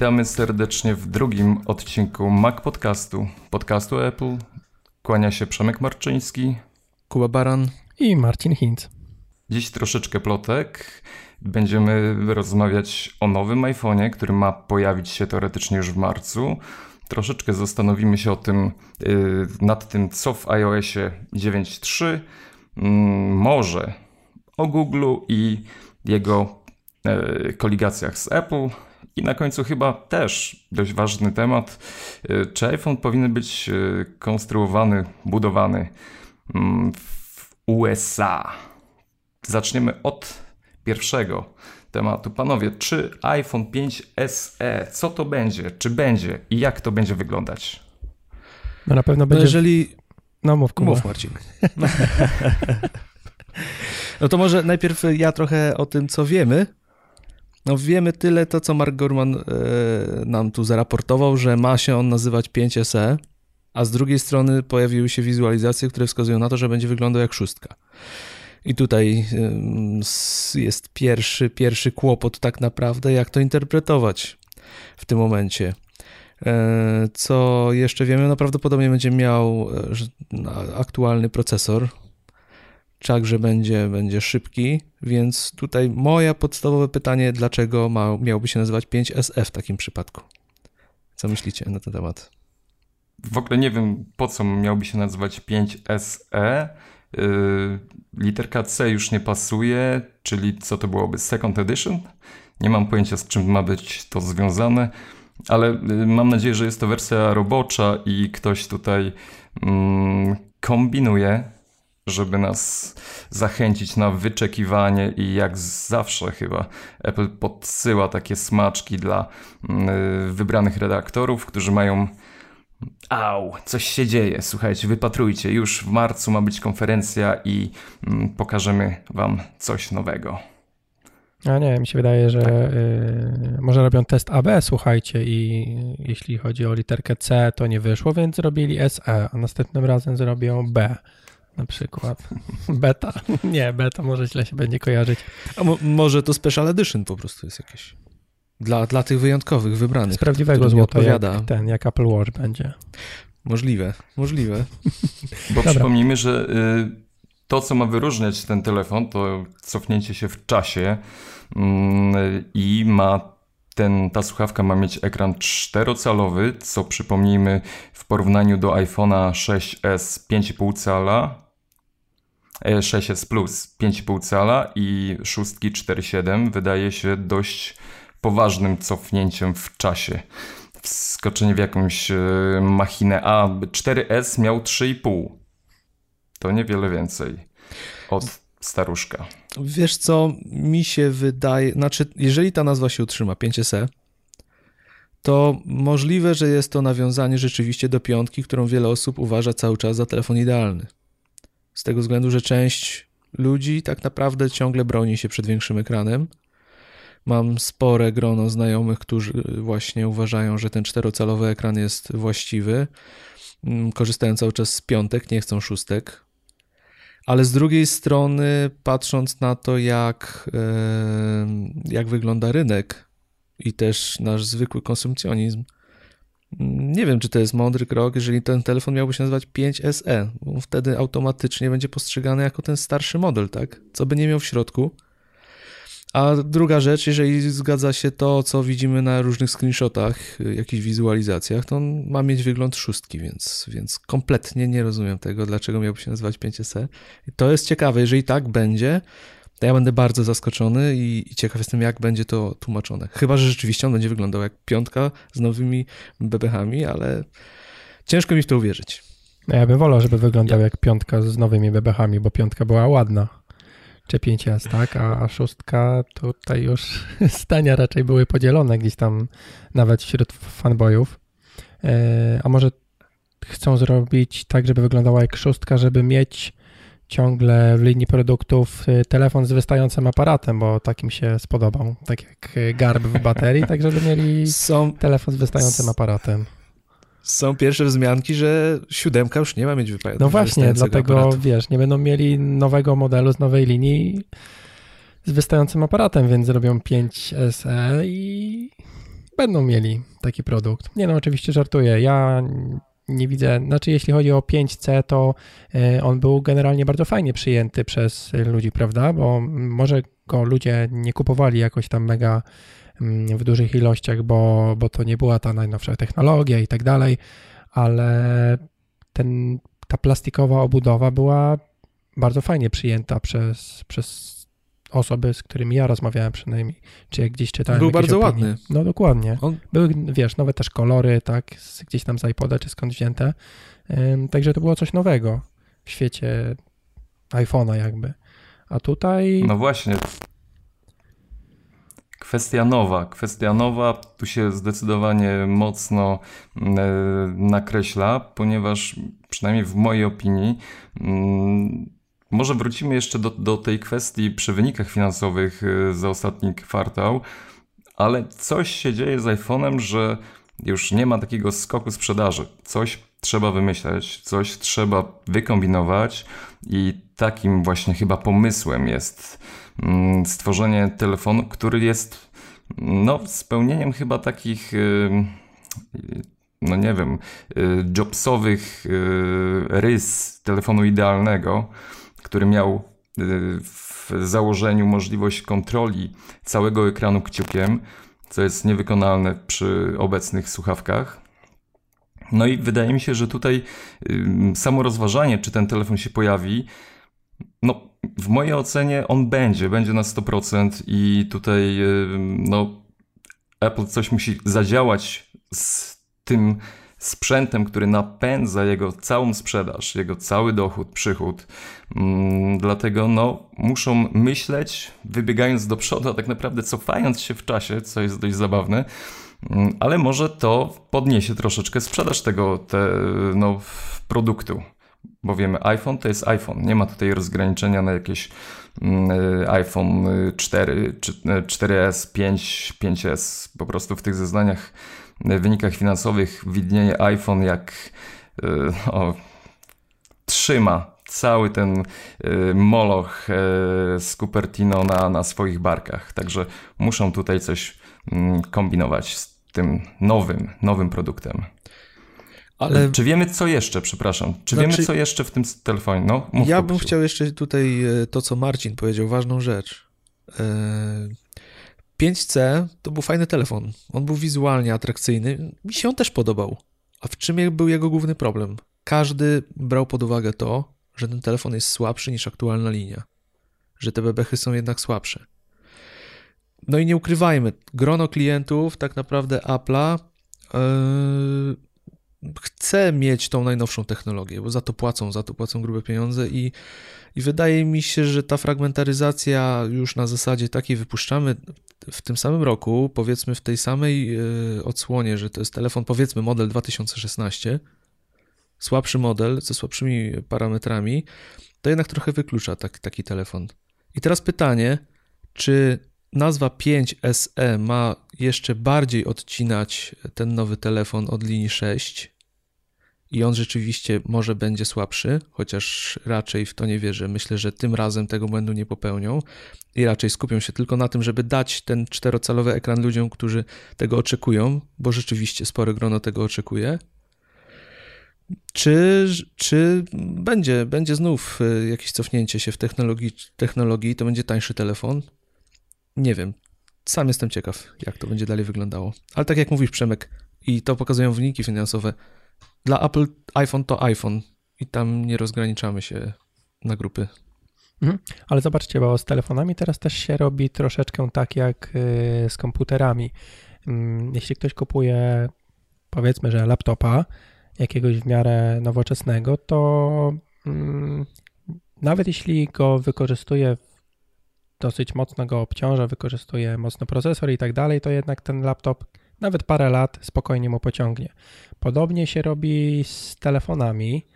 Witamy serdecznie w drugim odcinku Mac Podcastu, podcastu Apple. Kłania się Przemek Marczyński, Kuba Baran i Marcin Hinz. Dziś troszeczkę plotek. Będziemy rozmawiać o nowym iPhone'ie, który ma pojawić się teoretycznie już w marcu. Troszeczkę zastanowimy się o tym, yy, nad tym, co w iOSie 9.3, yy, może o Google i jego yy, koligacjach z Apple. I na końcu chyba też dość ważny temat, yy, czy iPhone powinien być yy, konstruowany, budowany mm, w USA. Zaczniemy od pierwszego tematu. Panowie, czy iPhone 5 SE, co to będzie, czy będzie i jak to będzie wyglądać? No na pewno No będzie... jeżeli... No mów, Kuba. Mów Marcin. No to może najpierw ja trochę o tym, co wiemy. No wiemy tyle to, co Mark Gorman e, nam tu zaraportował, że ma się on nazywać 5 SE, a z drugiej strony pojawiły się wizualizacje, które wskazują na to, że będzie wyglądał jak szóstka. I tutaj jest pierwszy, pierwszy kłopot tak naprawdę, jak to interpretować w tym momencie. E, Co jeszcze wiemy? No prawdopodobnie będzie miał e, aktualny procesor, także będzie, będzie szybki, więc tutaj moje podstawowe pytanie, dlaczego ma, miałby się nazywać 5SE w takim przypadku? Co myślicie na ten temat? W ogóle nie wiem, po co miałby się nazywać 5SE. Yy, literka C już nie pasuje, czyli co to byłoby? Second Edition? Nie mam pojęcia, z czym ma być to związane, ale yy, mam nadzieję, że jest to wersja robocza i ktoś tutaj mm, kombinuje, żeby nas zachęcić na wyczekiwanie i jak zawsze chyba Apple podsyła takie smaczki dla yy, wybranych redaktorów, którzy mają Au, coś się dzieje. Słuchajcie, wypatrujcie. Już w marcu ma być konferencja i mm, pokażemy Wam coś nowego. A nie, mi się wydaje, że Tak. y, może robią test AB, słuchajcie, i jeśli chodzi o literkę C, to nie wyszło, więc zrobili SE, a następnym razem zrobią B na przykład. Beta? Nie, beta może źle się będzie kojarzyć. A mo- może to Special Edition po prostu jest jakieś. Dla, dla tych wyjątkowych, wybranych. Z prawdziwego złota, odpowiada. jak ten, jak Apple Watch będzie. Możliwe, możliwe. Bo Dobra. przypomnijmy, że y, to, co ma wyróżniać ten telefon, to cofnięcie się w czasie mm, i ma ten, ta słuchawka ma mieć ekran 4-calowy, co przypomnijmy w porównaniu do iPhone'a 6s 5,5 cala, 6s Plus 5,5 cala i 6 4,7 wydaje się dość poważnym cofnięciem w czasie. Wskoczenie w jakąś e, machinę. A 4S miał 3,5. To niewiele więcej od staruszka. Wiesz co, mi się wydaje, znaczy, jeżeli ta nazwa się utrzyma, 5SE, to możliwe, że jest to nawiązanie rzeczywiście do piątki, którą wiele osób uważa cały czas za telefon idealny. Z tego względu, że część ludzi tak naprawdę ciągle broni się przed większym ekranem. Mam spore grono znajomych, którzy właśnie uważają, że ten czterocalowy ekran jest właściwy. Mm, Korzystają cały czas z piątek, nie chcą szóstek. Ale z drugiej strony, patrząc na to, jak, jak wygląda rynek i też nasz zwykły konsumpcjonizm, nie wiem, czy to jest mądry krok, jeżeli ten telefon miałby się nazywać 5SE, bo wtedy automatycznie będzie postrzegany jako ten starszy model, tak? Co by nie miał w środku. A druga rzecz, jeżeli zgadza się to, co widzimy na różnych screenshotach, jakichś wizualizacjach, to on ma mieć wygląd szóstki, więc, więc kompletnie nie rozumiem tego, dlaczego miałby się nazywać 5SE. I to jest ciekawe, jeżeli tak będzie, to ja będę bardzo zaskoczony i, i ciekaw jestem, jak będzie to tłumaczone. Chyba, że rzeczywiście on będzie wyglądał jak piątka z nowymi bebechami, ale ciężko mi w to uwierzyć. No ja bym wolał, żeby wyglądał jak piątka z nowymi bebechami, bo piątka była ładna. Czy 5S, tak? A, a szóstka tutaj już zdania raczej były podzielone gdzieś tam nawet wśród fanboyów. E, a może chcą zrobić tak, żeby wyglądała jak szóstka, żeby mieć ciągle w linii produktów y, telefon z wystającym aparatem, bo takim się spodobał, tak jak y, garb w baterii, tak żeby mieli Są, telefon z wystającym aparatem. są pierwsze wzmianki, że siódemka już nie ma mieć wypa- No właśnie, dlatego aparatu. wiesz, nie będą mieli nowego modelu z nowej linii z wystającym aparatem, więc zrobią 5 SE i będą mieli taki produkt. Nie no, oczywiście żartuję. Ja nie widzę, znaczy jeśli chodzi o 5C, to e, on był generalnie bardzo fajnie przyjęty przez ludzi, prawda? Bo może go ludzie nie kupowali jakoś tam mega mm, w dużych ilościach, bo, bo to nie była ta najnowsza technologia i tak dalej, ale ten, ta plastikowa obudowa była bardzo fajnie przyjęta przez, przez osoby, z którymi ja rozmawiałem przynajmniej, czy jak gdzieś czytałem Był bardzo opinie. ładny. No dokładnie. On... Były, wiesz, nowe też kolory, tak, gdzieś tam z iPoda, czy skąd wzięte. Także to było coś nowego w świecie iPhone'a jakby. A tutaj... No właśnie. Kwestia nowa. Kwestia nowa tu się zdecydowanie mocno e, nakreśla, ponieważ przynajmniej w mojej opinii mm, może wrócimy jeszcze do, do tej kwestii przy wynikach finansowych y, za ostatni kwartał, ale coś się dzieje z iPhone'em, że już nie ma takiego skoku sprzedaży. Coś trzeba wymyśleć, coś trzeba wykombinować i takim właśnie chyba pomysłem jest mm, stworzenie telefonu, który jest no, spełnieniem chyba takich y, no nie wiem, y, jobsowych rys telefonu idealnego który miał y, w założeniu możliwość kontroli całego ekranu kciukiem, co jest niewykonalne przy obecnych słuchawkach. No i wydaje mi się, że tutaj samo rozważanie, czy ten telefon się pojawi, no w mojej ocenie on będzie, będzie na 100% i tutaj no Apple coś musi zadziałać z tym sprzętem, który napędza jego całą sprzedaż, jego cały dochód, przychód. Mm, dlatego no, muszą myśleć, wybiegając do przodu, a tak naprawdę cofając się w czasie, co jest dość zabawne, mm, ale może to podniesie troszeczkę sprzedaż tego te, no, produktu. Bo wiemy, iPhone to jest iPhone. Nie ma tutaj rozgraniczenia na jakieś iPhone 4, 4S, 5, 5S. Po prostu w tych zeznaniach wynikach finansowych widnieje iPhone jak no, trzyma cały ten moloch z Cupertino na, na swoich barkach. Także muszą tutaj coś mm, kombinować z tym nowym, nowym produktem. Ale... Czy wiemy co jeszcze, przepraszam? Czy znaczy... wiemy co jeszcze w tym telefonie? No, ja bym chciał jeszcze tutaj to, co Marcin powiedział, ważną rzecz. 5C to był fajny telefon. On był wizualnie atrakcyjny. Mi się on też podobał. A w czym był jego główny problem? Każdy brał pod uwagę to, że ten telefon jest słabszy niż aktualna linia. Że te bebechy są jednak słabsze. No i nie ukrywajmy, grono klientów tak naprawdę Apple'a yy, chce mieć tą najnowszą technologię, bo za to płacą, za to płacą grube pieniądze i, i wydaje mi się, że ta fragmentaryzacja już na zasadzie takiej wypuszczamy w tym samym roku, powiedzmy w tej samej e, odsłonie, że to jest telefon, powiedzmy model 2016, słabszy model ze słabszymi parametrami, to jednak trochę wyklucza tak, taki telefon. I teraz pytanie, czy nazwa 5SE ma jeszcze bardziej odcinać ten nowy telefon od linii 6 i on rzeczywiście może będzie słabszy, chociaż raczej w to nie wierzę. Myślę, że tym razem tego błędu nie popełnią i raczej skupią się tylko na tym, żeby dać ten czterocalowy ekran ludziom, którzy tego oczekują, bo rzeczywiście spore grono tego oczekuje. Czy, czy będzie, będzie znów y, jakieś cofnięcie się w technologii, technologii, to będzie tańszy telefon? Nie wiem. Sam jestem ciekaw, jak to będzie dalej wyglądało. Ale tak jak mówisz, Przemek, i to pokazują wyniki finansowe, dla Apple iPhone to iPhone i tam nie rozgraniczamy się na grupy. Mhm. Ale zobaczcie, bo z telefonami teraz też się robi troszeczkę tak jak y, z komputerami. Mm, jeśli ktoś kupuje, powiedzmy, że laptopa jakiegoś w miarę nowoczesnego, to mm, nawet jeśli go wykorzystuje dosyć mocno go obciąża, wykorzystuje mocno procesor i tak dalej, to jednak ten laptop nawet parę lat spokojnie mu pociągnie. Podobnie się robi z telefonami,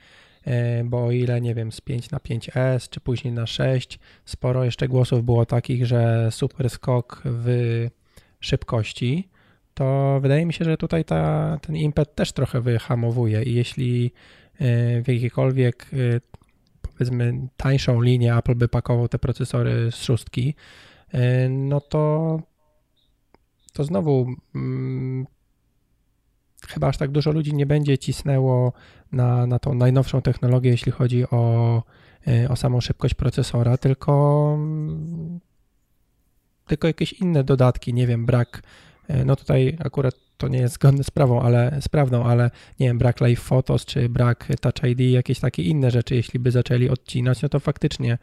e, bo o ile, nie wiem, z 5 na 5S, czy później na 6, sporo jeszcze głosów było takich, że super skok w szybkości, to wydaje mi się, że tutaj ta, ten impet też trochę wyhamowuje i jeśli e, w jakiejkolwiek e, powiedzmy tańszą linię Apple by pakował te procesory z szóstki, no to to znowu mm, chyba aż tak dużo ludzi nie będzie cisnęło na, na tą najnowszą technologię, jeśli chodzi o, o samą szybkość procesora, tylko, tylko jakieś inne dodatki, nie wiem, brak no tutaj akurat to nie jest zgodne z prawą, ale z prawdą, ale nie wiem, brak live photos czy brak touch ID, jakieś takie inne rzeczy, jeśli by zaczęli odcinać, no to faktycznie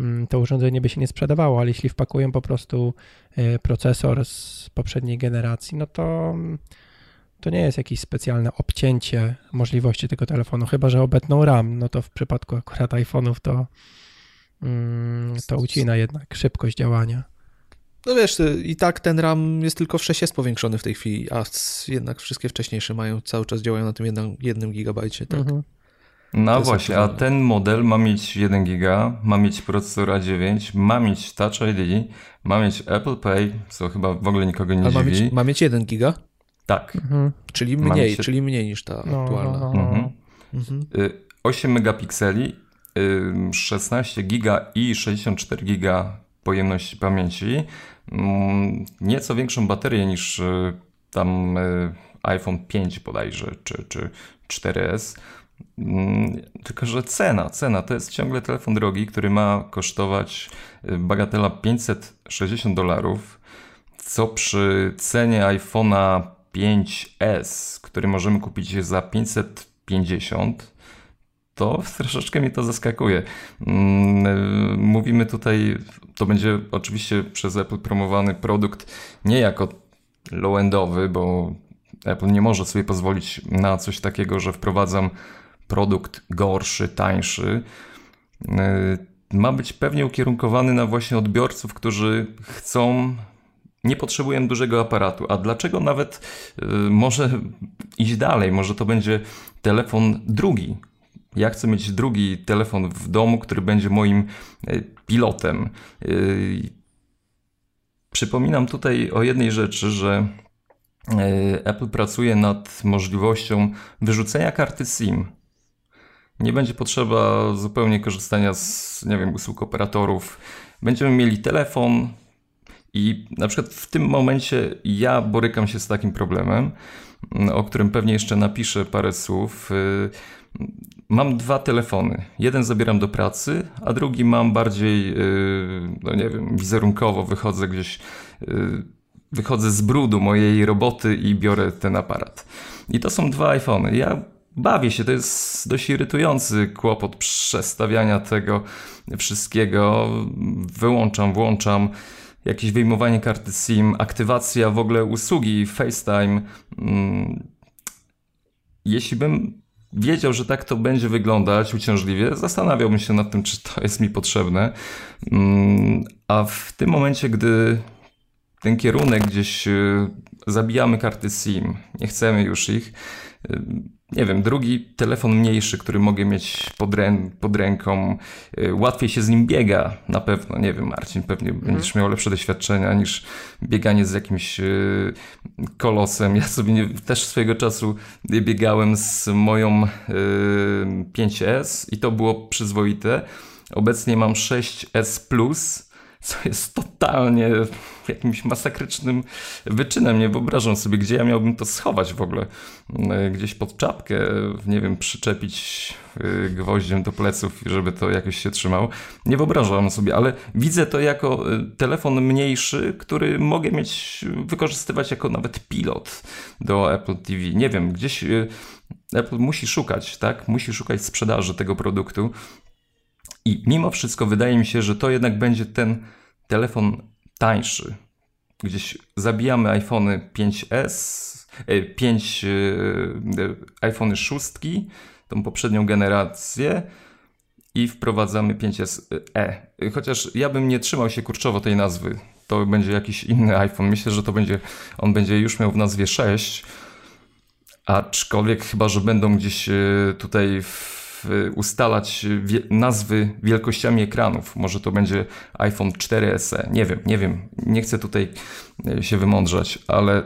mm, to urządzenie by się nie sprzedawało, ale jeśli wpakują po prostu e, procesor z poprzedniej generacji, no to to nie jest jakieś specjalne obcięcie możliwości tego telefonu, chyba że obetną RAM, no to w przypadku akurat iPhone'ów to, mm, to ucina jednak szybkość działania. No wiesz, i tak ten RAM jest tylko w 6 jest powiększony w tej chwili, a jednak wszystkie wcześniejsze mają, cały czas działają na tym jednym, jednym gigabajcie, tak? Mhm. No właśnie, a ten model ma mieć 1 giga, ma mieć procesor A9, ma mieć Touch ID, ma mieć Apple Pay, co chyba w ogóle nikogo nie Ale dziwi. Ma mieć, ma mieć 1 giga? Tak. Mhm. Czyli mniej, mieć... czyli mniej niż ta no, aktualna. No, no. Mhm. 8 mhm. megapikseli, 16 giga i 64 giga pojemności pamięci. Mm, nieco większą baterię niż y, tam y, iPhone 5 bodajże, czy, czy 4S. Mm, tylko, że cena, cena to jest ciągle telefon drogi, który ma kosztować y, bagatela 560 dolarów, co przy cenie iPhone'a 5S, który możemy kupić za 550, to troszeczkę mnie to zaskakuje. Mm, mówimy tutaj, to będzie oczywiście przez Apple promowany produkt nie jako low-endowy, bo Apple nie może sobie pozwolić na coś takiego, że wprowadzam produkt gorszy, tańszy. Y, ma być pewnie ukierunkowany na właśnie odbiorców, którzy chcą nie potrzebują dużego aparatu. A dlaczego nawet y, może iść dalej? Może to będzie telefon drugi, ja chcę mieć drugi telefon w domu, który będzie moim e, pilotem. E, przypominam tutaj o jednej rzeczy, że e, Apple pracuje nad możliwością wyrzucenia karty SIM. Nie będzie potrzeba zupełnie korzystania z, nie wiem, usług operatorów. Będziemy mieli telefon i na przykład w tym momencie ja borykam się z takim problemem, o którym pewnie jeszcze napiszę parę słów mam dwa telefony. Jeden zabieram do pracy, a drugi mam bardziej, yy, no nie wiem, wizerunkowo wychodzę gdzieś, yy, wychodzę z brudu mojej roboty i biorę ten aparat. I to są dwa iPhony. Ja bawię się, to jest dość irytujący kłopot przestawiania tego wszystkiego. Wyłączam, włączam jakieś wyjmowanie karty SIM, aktywacja w ogóle usługi FaceTime. Mm, jeśli bym wiedział, że tak to będzie wyglądać uciążliwie, zastanawiałbym się nad tym, czy to jest mi potrzebne. Mm, a w tym momencie, gdy ten kierunek gdzieś y, zabijamy karty SIM, nie chcemy już ich, y, nie wiem, drugi telefon mniejszy, który mogę mieć pod, rę pod ręką, y, łatwiej się z nim biega na pewno. Nie wiem, Marcin, pewnie mhm. będziesz miał lepsze doświadczenia niż bieganie z jakimś y, kolosem. Ja sobie nie, też swojego czasu biegałem z moją 5S y, i to było przyzwoite. Obecnie mam 6S Plus co jest totalnie jakimś masakrycznym wyczynem. Nie wyobrażam sobie, gdzie ja miałbym to schować w ogóle. Mm, gdzieś pod czapkę, nie wiem, przyczepić y, gwoździem do pleców, żeby to jakoś się trzymało. Nie wyobrażam sobie, ale widzę to jako y, telefon mniejszy, który mogę mieć, wykorzystywać jako nawet pilot do Apple TV. Nie wiem, gdzieś Apple musi szukać, tak? Musi szukać sprzedaży tego produktu. I mimo wszystko wydaje mi się, że to jednak będzie ten telefon tańszy. Gdzieś zabijamy iPhony 5S, 5 iPhony 6, tą poprzednią generację i wprowadzamy 5SE. Chociaż ja bym nie trzymał się kurczowo tej nazwy. To będzie jakiś inny iPhone. Myślę, że to będzie, on będzie już miał w nazwie 6. Aczkolwiek chyba, że będą gdzieś e, tutaj w ustalać nazwy wielkościami ekranów. Może to będzie iPhone 4 SE. Nie wiem, nie wiem. Nie chcę tutaj e, się wymądrzać, ale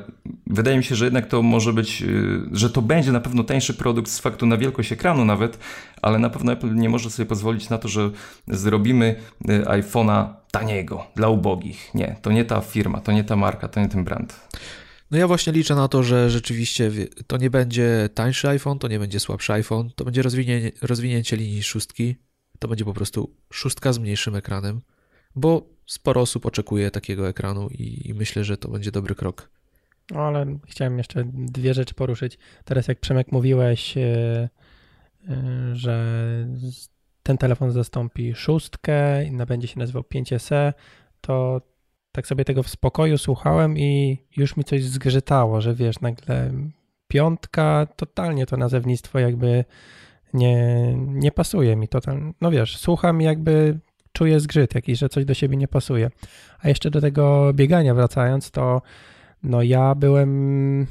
wydaje mi się, że jednak to może być, e, że to będzie na pewno tańszy produkt z faktu na wielkość ekranu nawet, ale na pewno Apple nie może sobie pozwolić na to, że zrobimy iPhone'a taniego dla ubogich. Nie, to nie ta firma, to nie ta marka, to nie ten brand. No ja właśnie liczę na to, że rzeczywiście to nie będzie tańszy iPhone, to nie będzie słabszy iPhone, to będzie rozwinięcie, linii szóstki, to będzie po prostu szóstka z mniejszym ekranem, bo sporo osób oczekuje takiego ekranu i, i myślę, że to będzie dobry krok. No ale chciałem jeszcze dwie rzeczy poruszyć. Teraz jak Przemek mówiłeś, yy, yy, że ten telefon zastąpi szóstkę i będzie się nazywał 5SE, to tak sobie tego w spokoju słuchałem i już mi coś zgrzytało, że wiesz, nagle piątka, totalnie to nazewnictwo jakby nie, nie pasuje mi. Total, no wiesz, słucham jakby czuję zgrzyt jakiś, że coś do siebie nie pasuje. A jeszcze do tego biegania wracając, to no ja byłem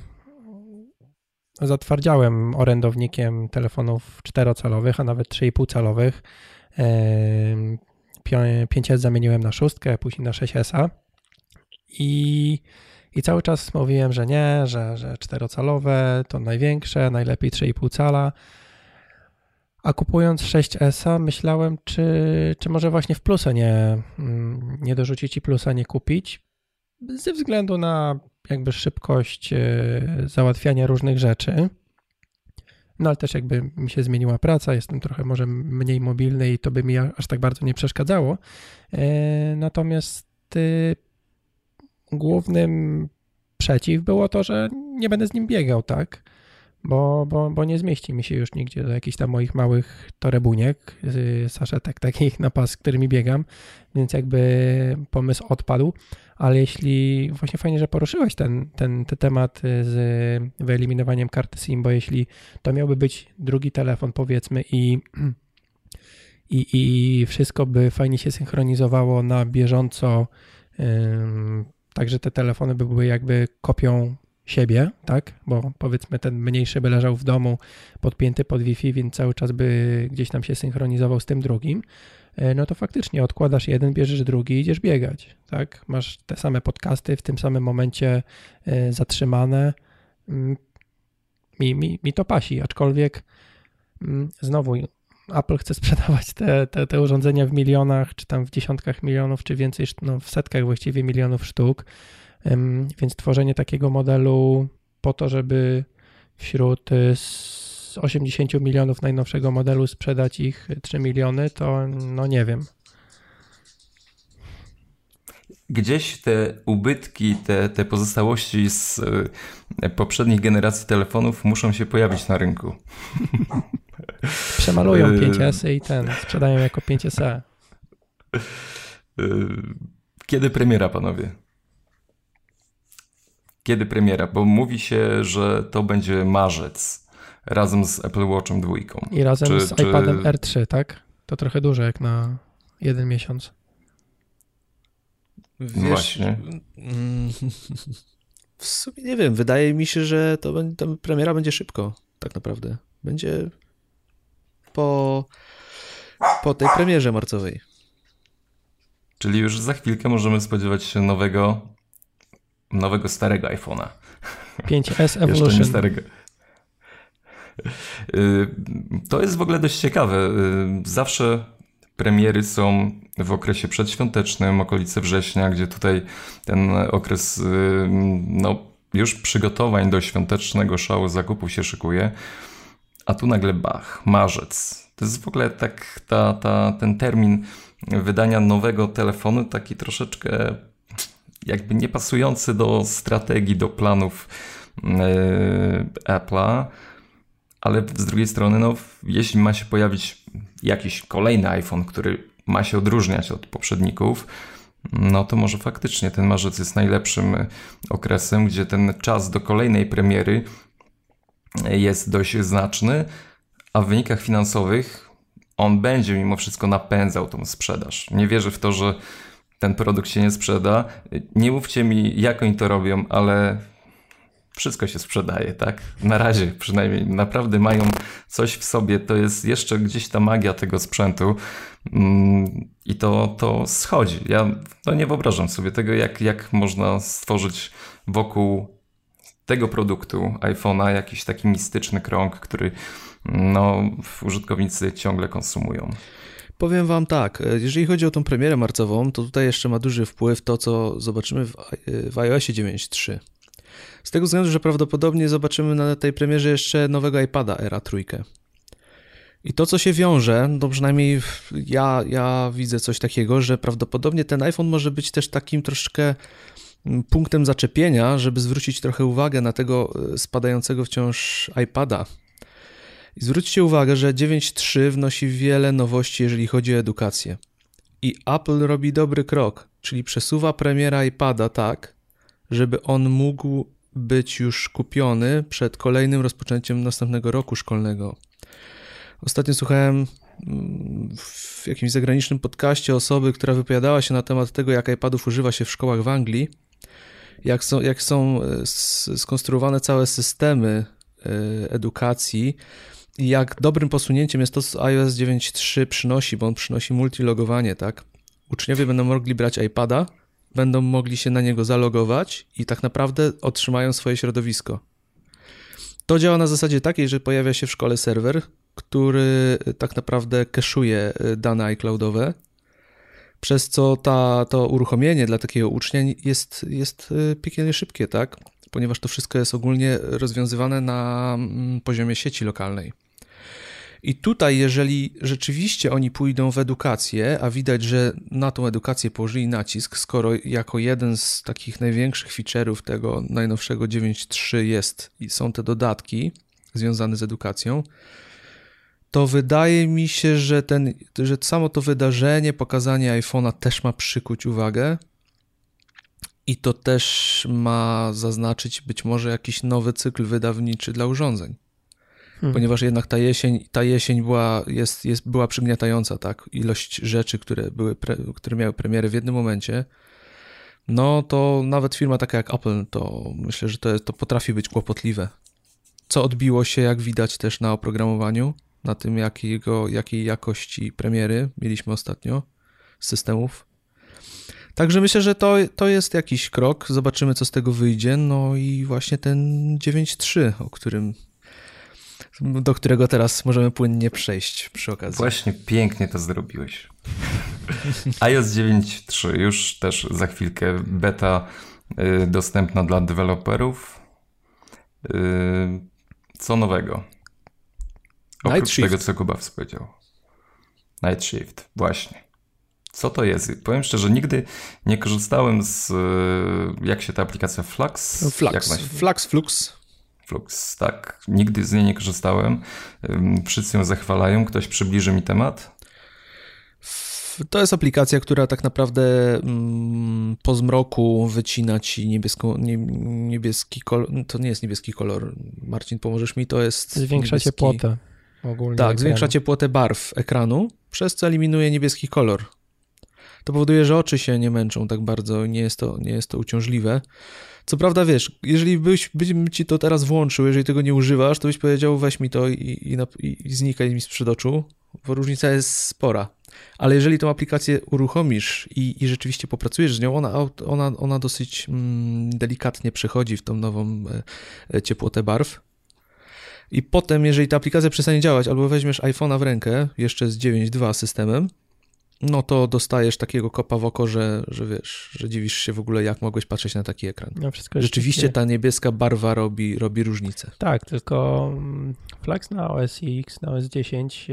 zatwardziałem orędownikiem telefonów czterocalowych, a nawet 3,5 calowych. 5S zamieniłem na szóstkę, później na 6S. I, I cały czas mówiłem, że nie, że, że czterocalowe to największe, najlepiej 3,5 cala. A kupując 6S myślałem, czy, czy może właśnie w plusa nie, mm, nie dorzucić i plusa nie kupić, ze względu na jakby szybkość e, załatwiania różnych rzeczy. No ale też jakby mi się zmieniła praca, jestem trochę może mniej mobilny i to by mi aż tak bardzo nie przeszkadzało. E, natomiast y, głównym przeciw było to, że nie będę z nim biegał, tak? Bo, bo, bo nie zmieści mi się już nigdzie do jakichś tam moich małych torebuniek, saszetek takich na pas, którymi biegam, więc jakby pomysł odpadł, ale jeśli, właśnie fajnie, że poruszyłeś ten, ten, ten temat z wyeliminowaniem karty SIM, bo jeśli to miałby być drugi telefon powiedzmy i i, i wszystko by fajnie się synchronizowało na bieżąco, Także te telefony by były jakby kopią siebie, tak? Bo powiedzmy ten mniejszy by leżał w domu podpięty pod Wi-Fi, więc cały czas by gdzieś tam się synchronizował z tym drugim. E, no to faktycznie odkładasz jeden, bierzesz drugi i idziesz biegać, tak? Masz te same podcasty w tym samym momencie e, zatrzymane. Mm, mi, mi, mi to pasi, aczkolwiek mm, znowu Apple chce sprzedawać te, te, te urządzenia w milionach, czy tam w dziesiątkach milionów, czy więcej, no w setkach właściwie milionów sztuk. Więc tworzenie takiego modelu po to, żeby wśród 80 y, milionów najnowszego modelu sprzedać ich 3 miliony, to no nie wiem. Gdzieś te ubytki, te, te pozostałości z y, poprzednich generacji telefonów muszą się pojawić na rynku. Przemalują 5S i ten, sprzedają jako 5SE. Kiedy premiera, panowie? Kiedy premiera? Bo mówi się, że to będzie marzec razem z Apple Watchem 2. I razem czy, z czy... iPadem R3, tak? To trochę dużo jak na jeden miesiąc. Wiesz, Właśnie. W sumie nie wiem, wydaje mi się, że to, to premiera będzie szybko, tak naprawdę. Będzie po, po tej premierze marcowej. Czyli już za chwilkę możemy spodziewać się nowego, nowego starego iPhone'a. 5S Evolution. Jeszcze nie starego. Y, to jest w ogóle dość ciekawe. Y, zawsze premiery są w okresie przedświątecznym, okolice września, gdzie tutaj ten okres y, no, już przygotowań do świątecznego szału zakupów się szykuje. A tu nagle bach, marzec. To jest w ogóle tak ta, ta, ten termin wydania nowego telefonu, taki troszeczkę jakby niepasujący do strategii, do planów yy, Apple'a. Ale z drugiej strony, no, jeśli ma się pojawić jakiś kolejny iPhone, który ma się odróżniać od poprzedników, no to może faktycznie ten marzec jest najlepszym okresem, gdzie ten czas do kolejnej premiery jest dość znaczny, a w wynikach finansowych on będzie mimo wszystko napędzał tą sprzedaż. Nie wierzę w to, że ten produkt się nie sprzeda. Nie mówcie mi, jak oni to robią, ale wszystko się sprzedaje, tak? Na razie przynajmniej naprawdę mają coś w sobie. To jest jeszcze gdzieś ta magia tego sprzętu mm, i to, to schodzi. Ja no nie wyobrażam sobie tego, jak, jak można stworzyć wokół tego produktu iPhone'a jakiś taki mistyczny krąg, który no, użytkownicy ciągle konsumują. Powiem Wam tak, jeżeli chodzi o tą premierę marcową, to tutaj jeszcze ma duży wpływ to, co zobaczymy w, w iOSie 9.3. Z tego względu, że prawdopodobnie zobaczymy na tej premierze jeszcze nowego iPada Era trójkę. I to, co się wiąże, to przynajmniej ja, ja widzę coś takiego, że prawdopodobnie ten iPhone może być też takim troszkę mm, punktem zaczepienia, żeby zwrócić trochę uwagę na tego e, spadającego wciąż iPada. I zwróćcie uwagę, że 9.3 wnosi wiele nowości, jeżeli chodzi o edukację. I Apple robi dobry krok, czyli przesuwa premiera iPada tak, żeby on mógł być już kupiony przed kolejnym rozpoczęciem następnego roku szkolnego. Ostatnio słuchałem mm, w jakimś zagranicznym podcaście osoby, która wypowiadała się na temat tego, jak iPadów używa się w szkołach w Anglii, jak są, jak są e, skonstruowane całe systemy e, edukacji i jak dobrym posunięciem jest to, co iOS 9.3 przynosi, bo on przynosi multilogowanie, tak? Uczniowie będą mogli brać iPada, będą mogli się na niego zalogować i tak naprawdę otrzymają swoje środowisko. To działa na zasadzie takiej, że pojawia się w szkole serwer, który tak naprawdę keszuje y, dane iCloudowe, przez co ta, to uruchomienie dla takiego ucznia jest, jest y, piekielnie szybkie, tak? Ponieważ to wszystko jest ogólnie rozwiązywane na mm, poziomie sieci lokalnej. I tutaj, jeżeli rzeczywiście oni pójdą w edukację, a widać, że na tą edukację położyli nacisk, skoro jako jeden z takich największych feature'ów tego najnowszego 9.3 jest i są te dodatki związane z edukacją, to wydaje mi się, że, ten, że samo to wydarzenie, pokazanie iPhone'a też ma przykuć uwagę i to też ma zaznaczyć być może jakiś nowy cykl wydawniczy dla urządzeń. Hmm. Ponieważ jednak ta jesień, ta jesień była, jest, jest, była przygniatająca, tak? Ilość rzeczy, które, były pre, które miały premiery w jednym momencie, no to nawet firma taka jak Apple, to myślę, że to, to potrafi być kłopotliwe. Co odbiło się, jak widać, też na oprogramowaniu na tym, jakiego, jakiej jakości premiery mieliśmy ostatnio z systemów. Także myślę, że to, to jest jakiś krok. Zobaczymy, co z tego wyjdzie. No i właśnie ten 9.3, o którym do którego teraz możemy płynnie przejść przy okazji. Właśnie pięknie to zrobiłeś. iOS 9.3 już też za chwilkę beta y, dostępna dla deweloperów. Y, co nowego? Oprócz Night tego, co Kuba powiedział. Night Shift, właśnie. Co to jest? Powiem szczerze, nigdy nie korzystałem z. Jak się ta aplikacja Flux? Flux, Flux, Flux. Flux, tak. Nigdy z niej nie korzystałem. Wszyscy ją zachwalają. Ktoś przybliży mi temat? To jest aplikacja, która tak naprawdę mm, po zmroku wycina ci niebiesko, nie, niebieski kolor. To nie jest niebieski kolor. Marcin, pomożesz mi? To jest. Zwiększa niebieski... ciepłotę. Ogólnie tak, zwiększa ciepłotę barw ekranu, przez co eliminuje niebieski kolor. To powoduje, że oczy się nie męczą tak bardzo, nie jest to, nie jest to uciążliwe. Co prawda, wiesz, jeżeli byś, bym ci to teraz włączył, jeżeli tego nie używasz, to byś powiedział, weź mi to i, i, i, i znikaj mi z oczu, bo różnica jest spora. Ale jeżeli tą aplikację uruchomisz i, i rzeczywiście popracujesz z nią, ona, ona, ona dosyć mm, delikatnie przechodzi w tą nową e, ciepłotę barw. I potem, jeżeli ta aplikacja przestanie działać, albo weźmiesz iPhone'a w rękę, jeszcze z 9.2 systemem, no to dostajesz takiego kopa w oko, że, że wiesz, że dziwisz się w ogóle, jak mogłeś patrzeć na taki ekran. No Rzeczywiście ta niebieska barwa robi, robi różnicę. Tak, tylko mm, Flex na OS X, na OS 10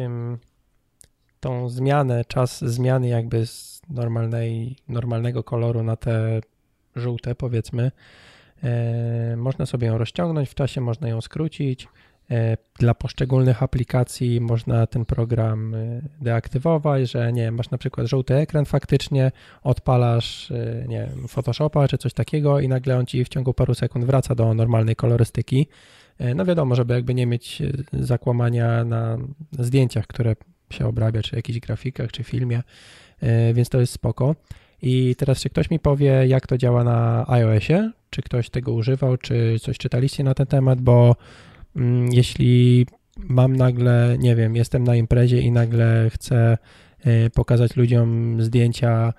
tą zmianę, czas zmiany jakby z normalnej, normalnego koloru na te żółte powiedzmy, e, można sobie ją rozciągnąć w czasie, można ją skrócić, dla poszczególnych aplikacji można ten program e, deaktywować, że nie masz na przykład żółty ekran faktycznie, odpalasz e, nie wiem, Photoshopa czy coś takiego i nagle on ci w ciągu paru sekund wraca do normalnej kolorystyki. No wiadomo, żeby jakby nie mieć zakłamania na zdjęciach, które się obrabia, czy jakichś grafikach, czy filmie, więc to jest spoko. I teraz czy ktoś mi powie, jak to działa na iOSie? Czy ktoś tego używał, czy coś czytaliście na ten temat, bo jeśli mam nagle, nie wiem, jestem na imprezie i nagle chcę e, pokazać ludziom zdjęcia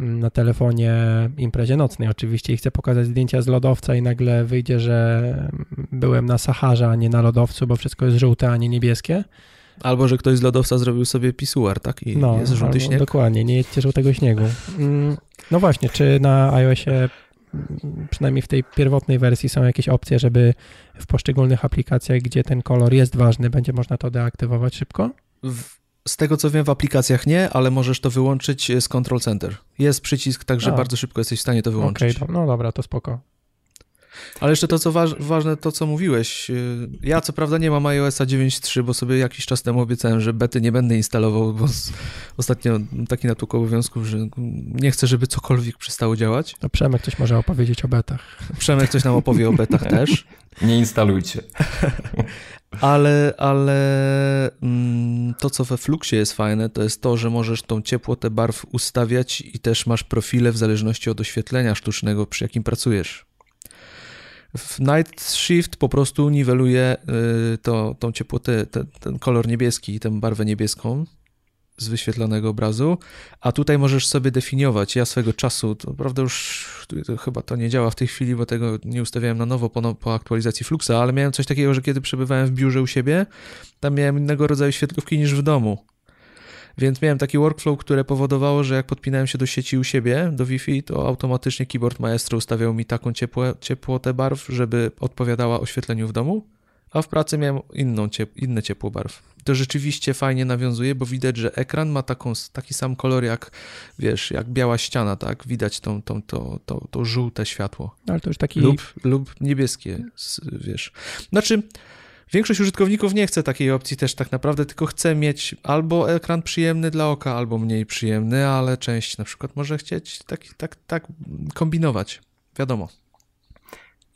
mm, na telefonie imprezie nocnej oczywiście i chcę pokazać zdjęcia z lodowca i nagle wyjdzie, że byłem na Saharze, a nie na lodowcu, bo wszystko jest żółte, a nie niebieskie. Albo, że ktoś z lodowca zrobił sobie pisuar, tak? I no, jest żółty śnieg. Dokładnie, nie jedźcie żółtego śniegu. Mm, no właśnie, czy na iOSie przynajmniej w tej pierwotnej wersji są jakieś opcje, żeby w poszczególnych aplikacjach, gdzie ten kolor jest ważny, będzie można to deaktywować szybko? Z tego co wiem, w aplikacjach nie, ale możesz to wyłączyć z Control Center. Jest przycisk, także A. bardzo szybko jesteś w stanie to wyłączyć. to- no dobra, to spoko. Ale jeszcze to, co waż, ważne, to co mówiłeś. yy, Ja co prawda nie mam iOSa 9.3, bo sobie jakiś czas temu obiecałem, że bety nie będę instalował, bo z, ostatnio taki natłok obowiązków, że nie chcę, żeby cokolwiek przestało działać. To Przemek coś może opowiedzieć o betach. Przemek coś nam opowie o betach też. Nie instalujcie. Ale, ale mm, to, co we Fluxie jest fajne, to jest to, że możesz tą ciepłotę barw ustawiać i też masz profile w zależności od oświetlenia sztucznego, przy jakim pracujesz. W Night Shift po prostu niweluje y, to, tą ciepłotę, te, ten kolor niebieski i tę barwę niebieską z wyświetlonego obrazu, a tutaj możesz sobie definiować. Ja swego czasu, to prawda już to chyba to nie działa w tej chwili, bo tego nie ustawiałem na nowo po, no- po aktualizacji Fluxa, ale miałem coś takiego, że kiedy przebywałem w biurze u siebie, tam miałem innego rodzaju świetlówki niż w domu. Więc miałem taki workflow, które powodowało, że jak podpinałem się do sieci u siebie, do Wi-Fi, to automatycznie keyboard Maestro ustawiał mi taką ciepłe, ciepłotę barw, żeby odpowiadała oświetleniu w domu, a w pracy miałem inną ciep- inne ciepło barw. To rzeczywiście fajnie nawiązuje, bo widać, że ekran ma taką, taki sam kolor jak, wiesz, jak biała ściana, tak? Widać tą, tą, to, to, to żółte światło. Ale to już taki... Lub, lub niebieskie, wiesz. Znaczy, większość użytkowników nie chce takiej opcji też tak naprawdę, tylko chce mieć albo ekran przyjemny dla oka, albo mniej przyjemny, ale część na przykład może chcieć tak, tak, tak kombinować. Wiadomo.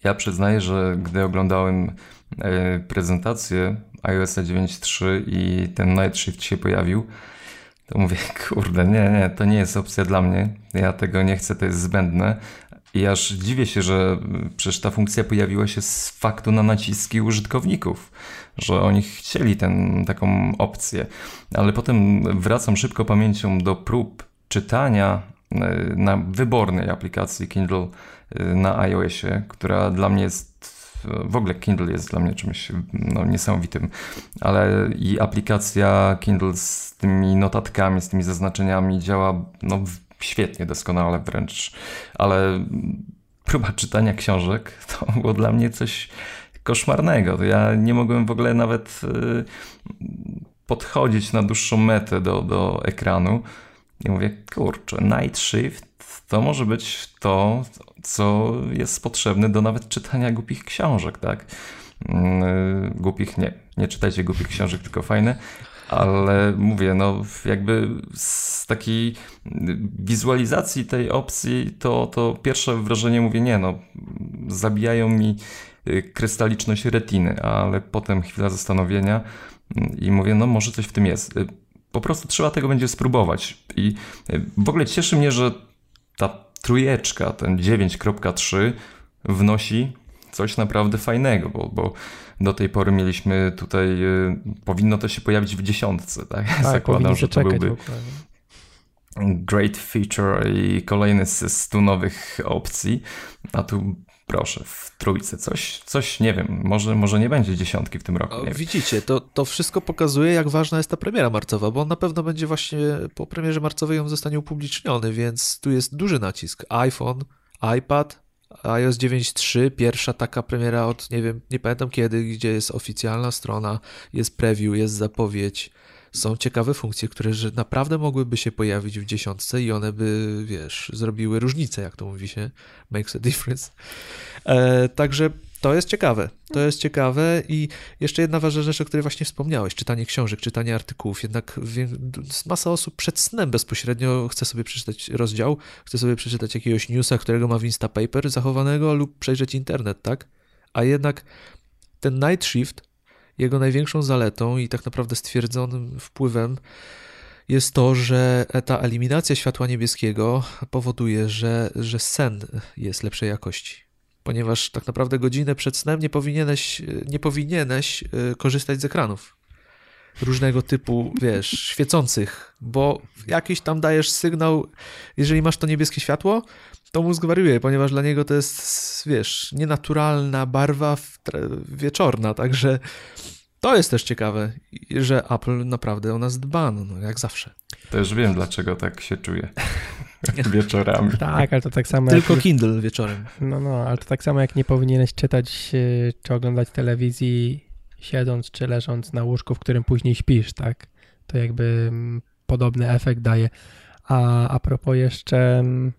Ja przyznaję, że gdy oglądałem e, prezentację iOS 9.3 i ten Night Shift się pojawił, to mówię, kurde, nie, nie, to nie jest opcja dla mnie. Ja tego nie chcę, to jest zbędne. I aż dziwię się, że przecież ta funkcja pojawiła się z faktu na naciski użytkowników, że oni chcieli ten, taką opcję. Ale potem wracam szybko pamięcią do prób czytania e, na wybornej aplikacji Kindle e, na iOSie, która dla mnie jest w ogóle Kindle jest dla mnie czymś no, niesamowitym, ale i aplikacja Kindle z tymi notatkami, z tymi zaznaczeniami działa no, świetnie, doskonale wręcz, ale próba czytania książek to było dla mnie coś koszmarnego. Ja nie mogłem w ogóle nawet y, podchodzić na dłuższą metę do, do ekranu i mówię, kurczę, Night Shift to może być to, co jest potrzebne do nawet czytania głupich książek, tak? Mm, Głupich nie, nie czytajcie głupich książek, tylko fajne, ale mówię, no jakby z takiej wizualizacji tej opcji, to, to pierwsze wrażenie mówię, nie no, zabijają mi y, krystaliczność retiny, ale potem chwila zastanowienia mm, i mówię, no może coś w tym jest. Y, Po prostu trzeba tego będzie spróbować i y, w ogóle cieszy mnie, że ta trójeczka, ten 9.3 wnosi coś naprawdę fajnego, bo, bo do tej pory mieliśmy tutaj, y, powinno to się pojawić w dziesiątce, tak? Tak, Zakładam, że to byłby great feature i kolejny z 100 nowych opcji, a tu proszę, w trójce coś, coś nie wiem, może, może nie będzie dziesiątki w tym roku. Widzicie, to, to wszystko pokazuje, jak ważna jest ta premiera marcowa, bo on na pewno będzie właśnie po premierze marcowej on zostanie upubliczniony, więc tu jest duży nacisk. iPhone, iPad, iOS 9.3, pierwsza taka premiera od nie wiem, nie pamiętam kiedy, gdzie jest oficjalna strona, jest preview, jest zapowiedź. Są ciekawe funkcje, które że naprawdę mogłyby się pojawić w dziesiątce i one by, wiesz, zrobiły różnicę, jak to mówi się, makes a difference. E, także to jest ciekawe. To jest ciekawe i jeszcze jedna ważna rzecz, o której właśnie wspomniałeś, czytanie książek, czytanie artykułów. Jednak masa osób przed snem bezpośrednio chce sobie przeczytać rozdział, chce sobie przeczytać jakiegoś newsa, którego ma w Instapaper zachowanego lub przejrzeć internet, tak? A jednak ten Night Shift, jego największą zaletą i tak naprawdę stwierdzonym wpływem jest to, że ta eliminacja światła niebieskiego powoduje, że, że sen jest lepszej jakości ponieważ tak naprawdę godzinę przed snem nie powinieneś, nie powinieneś y, korzystać z ekranów różnego typu, wiesz, świecących, bo jakiś tam dajesz sygnał, jeżeli masz to niebieskie światło, to mózg wariuje, ponieważ dla niego to jest, wiesz, nienaturalna barwa wieczorna, także to jest też ciekawe, że Apple naprawdę o nas dba, no, no jak zawsze. To już wiem, dlaczego tak się czuję. wieczorami. Tak, ale to tak samo Tylko jak... Kindle wieczorem. No, no, ale to tak samo jak nie powinieneś czytać czy oglądać telewizji siedząc czy leżąc na łóżku, w którym później śpisz, tak? To jakby mm, podobny efekt daje. A, a propos jeszcze mm,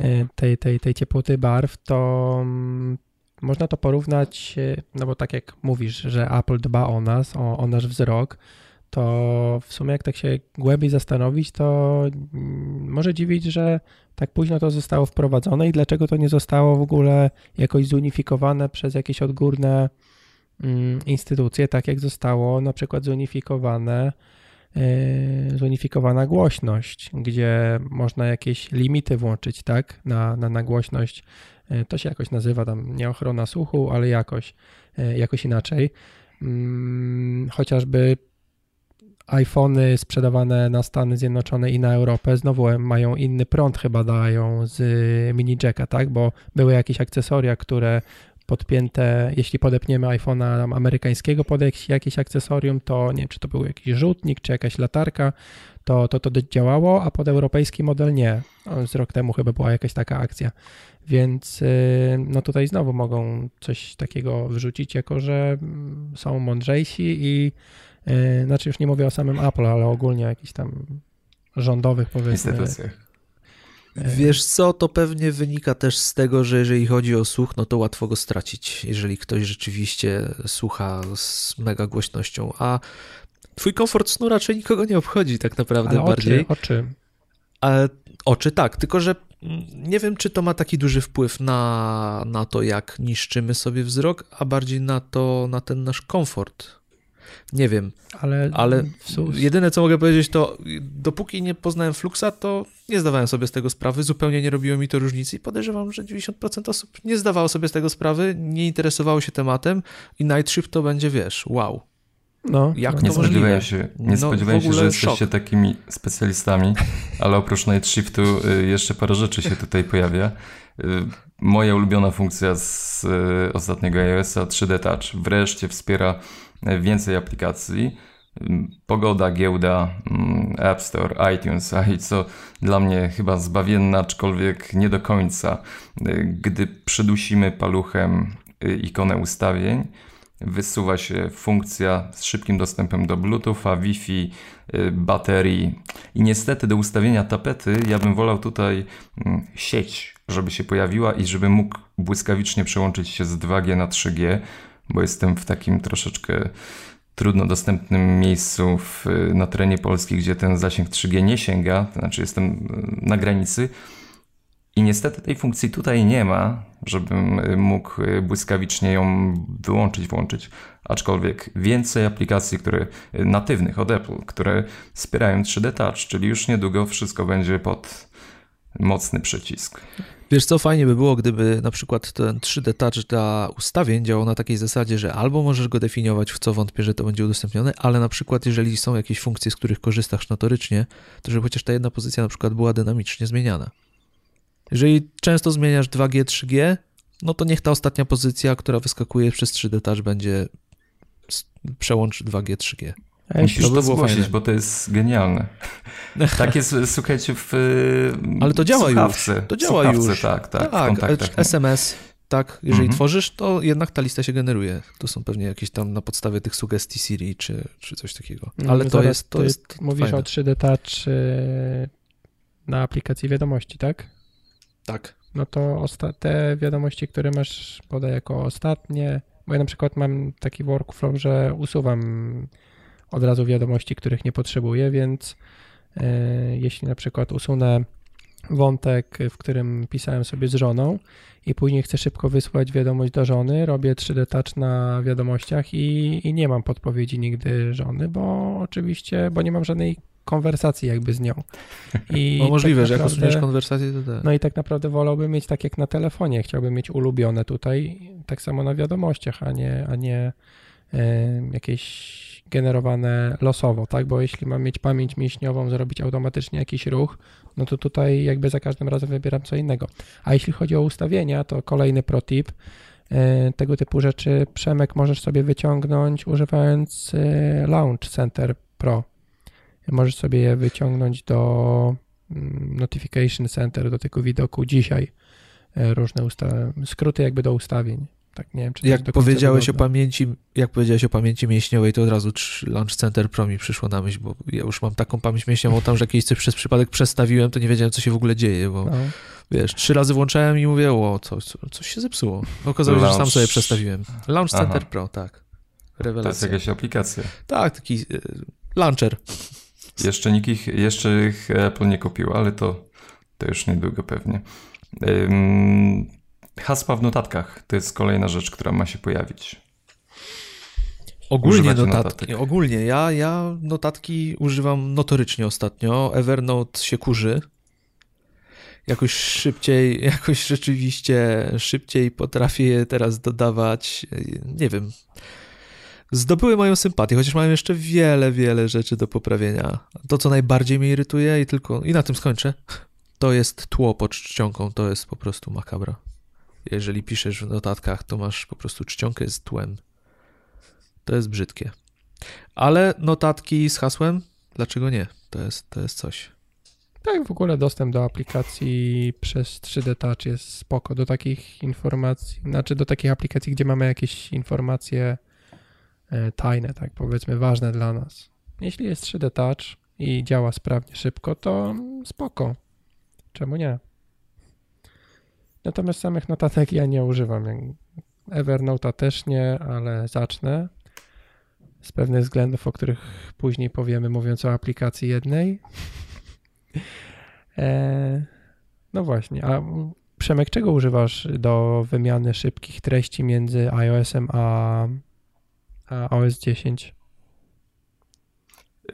y, tej, tej, tej ciepłoty barw, to mm, można to porównać, y, no bo tak jak mówisz, że Apple dba o nas, o, o nasz wzrok, to w sumie jak tak się głębiej zastanowić, to może dziwić, że tak późno to zostało wprowadzone i dlaczego to nie zostało w ogóle jakoś zunifikowane przez jakieś odgórne instytucje, tak jak zostało na przykład zunifikowane E, zunifikowana głośność, gdzie można jakieś limity włączyć, tak, na, na, na głośność. E, to się jakoś nazywa tam nie ochrona słuchu, ale jakoś, e, jakoś inaczej. Mm, chociażby iPhony sprzedawane na Stany Zjednoczone i na Europę znowu mają inny prąd chyba dają z mini jacka, tak? Bo były jakieś akcesoria, które podpięte, jeśli podepniemy iPhone'a amerykańskiego pod jakieś akcesorium, to nie wiem, czy to był jakiś rzutnik, czy jakaś latarka, to to, to działało, a pod europejski model nie. Z rok temu chyba była jakaś taka akcja. Więc y, no tutaj znowu mogą coś takiego wrzucić, jako że są mądrzejsi i znaczy już nie mówię o samym Apple, ale ogólnie jakichś tam rządowych powiedzmy Wiesz co, to pewnie wynika też z tego, że jeżeli chodzi o słuch, no to łatwo go stracić, jeżeli ktoś rzeczywiście słucha z mega głośnością, a twój komfort snu raczej nikogo nie obchodzi tak naprawdę Ale bardziej. Oczy, oczy. Oczy tak, tylko że nie wiem, czy to ma taki duży wpływ na, na to, jak niszczymy sobie wzrok, a bardziej na to, na ten nasz komfort. Nie wiem, ale, ale jedyne co mogę powiedzieć to dopóki nie poznałem Fluxa, to nie zdawałem sobie z tego sprawy, zupełnie nie robiło mi to różnicy i podejrzewam, że 90% osób nie zdawało sobie z tego sprawy, nie interesowało się tematem i Night Shift to będzie, wiesz, wow. No, Jak no. to nie spodziewałem się, nie no, spodziewałem się, że jesteście szok. takimi specjalistami, ale oprócz Night Shiftu y, jeszcze parę rzeczy się tutaj pojawia. Y, moja ulubiona funkcja z y, ostatniego iOS-a 3D Touch wreszcie wspiera więcej aplikacji. Pogoda, giełda, mm, App Store, iTunes, i co dla mnie chyba zbawienne, aczkolwiek nie do końca. Gdy przydusimy paluchem ikonę ustawień, wysuwa się funkcja z szybkim dostępem do Bluetootha, Wi-Fi, baterii i niestety do ustawienia tapety ja bym wolał tutaj mm, sieć, żeby się pojawiła i żeby mógł błyskawicznie przełączyć się z 2G na 3G, bo jestem w takim troszeczkę trudno dostępnym miejscu w, na terenie Polski, gdzie ten zasięg 3G nie sięga, to znaczy jestem e, na granicy i niestety tej funkcji tutaj nie ma, żebym e, mógł e, błyskawicznie ją wyłączyć, włączyć. Aczkolwiek więcej aplikacji, które natywnych od Apple, które wspierają 3D Touch, czyli już niedługo wszystko będzie pod mocny przycisk. Wiesz co, fajnie by było, gdyby na przykład ten 3D Touch dla ustawień działał na takiej zasadzie, że albo możesz go definiować, w co wątpię, że to będzie udostępnione, ale na przykład jeżeli są jakieś funkcje, z których korzystasz notorycznie, to żeby chociaż ta jedna pozycja na przykład była dynamicznie zmieniana. Jeżeli często zmieniasz 2G, 3G, no to niech ta ostatnia pozycja, która wyskakuje przez 3D Touch będzie przełącz 2G, 3G. Musisz to, to zgłosić, bo to jest genialne. tak jest, słuchajcie, w Ale to działa słuchawce. już. To działa już. Tak, tak, tak, SMS, tak, jeżeli mhm. tworzysz, to jednak ta lista się generuje. To są pewnie jakieś tam na podstawie tych sugestii Siri czy, czy coś takiego. Mm, Ale to jest, to jest Mówisz fajne. o 3D Touch y, na aplikacji wiadomości, tak? Tak. No to te wiadomości, które masz podaj jako ostatnie, bo ja na przykład mam taki workflow, że usuwam od razu wiadomości, których nie potrzebuję, więc e, jeśli na przykład usunę wątek, w którym pisałem sobie z żoną i później chcę szybko wysłać wiadomość do żony, robię 3D touch na wiadomościach i, i nie mam podpowiedzi nigdy żony, bo oczywiście, bo nie mam żadnej konwersacji jakby z nią. I no możliwe, tak że jak usuniesz konwersację, to tak. No i tak naprawdę wolałbym mieć tak jak na telefonie, chciałbym mieć ulubione tutaj, tak samo na wiadomościach, a nie, a nie y, jakieś generowane losowo, tak? Bo jeśli mam mieć pamięć mięśniową, zrobić automatycznie jakiś ruch, no to tutaj jakby za każdym razem wybieram co innego. A jeśli chodzi o ustawienia, to kolejny pro tip. E, tego typu rzeczy Przemek możesz sobie wyciągnąć używając e, Launch Center Pro. Możesz sobie je wyciągnąć do mm, Notification Center do tego widoku dzisiaj e, różne skróty jakby do ustawień. Tak, nie wiem, czy Jak powiedziałeś, o pamięci, jak powiedziałeś o pamięci mięśniowej, to od razu Launch Center Pro mi przyszło na myśl, bo ja już mam taką pamięć mięśniową tam, że kiedyś coś przez przypadek przestawiłem, to nie wiedziałem, co się w ogóle dzieje, bo No. wiesz, trzy razy włączałem i mówię, o, co, co, coś się zepsuło. Okazało się, że sam sobie przestawiłem. Launch Aha. Center Pro, tak. To jest Rewelacja. jakaś aplikacja. Tak, taki y, launcher. Jeszcze nikt ich, jeszcze ich Apple nie kupił, ale to, to już niedługo pewnie. Ym, hasła w notatkach to jest kolejna rzecz, która ma się pojawić. Ogólnie Używacie notatki. notatek. Ogólnie ja, ja notatki używam notorycznie ostatnio. Evernote się kurzy. Jakoś szybciej, jakoś rzeczywiście szybciej potrafię je teraz dodawać. Nie wiem. Zdobyły moją sympatię, chociaż mają jeszcze wiele, wiele rzeczy do poprawienia. To, co najbardziej mnie irytuje i tylko, i na tym skończę, to jest tło pod czcionką. To jest po prostu makabra. Jeżeli piszesz w notatkach, to masz po prostu czcionkę z tłem. To jest brzydkie. Ale notatki z hasłem? Dlaczego nie? To jest, to jest coś. Tak, w ogóle dostęp do aplikacji przez 3D Touch jest spoko. Do takich informacji, znaczy do takich aplikacji, gdzie mamy jakieś informacje e, tajne, tak powiedzmy, ważne dla nas. Jeśli jest 3D Touch i działa sprawnie, szybko, to spoko. Czemu nie? Natomiast samych notatek ja nie używam. Evernote'a też nie, ale zacznę. Z pewnych względów, o których później powiemy, mówiąc o aplikacji jednej. E, no właśnie, a Przemek, czego używasz do wymiany szybkich treści między iOS-em a, a OS 10?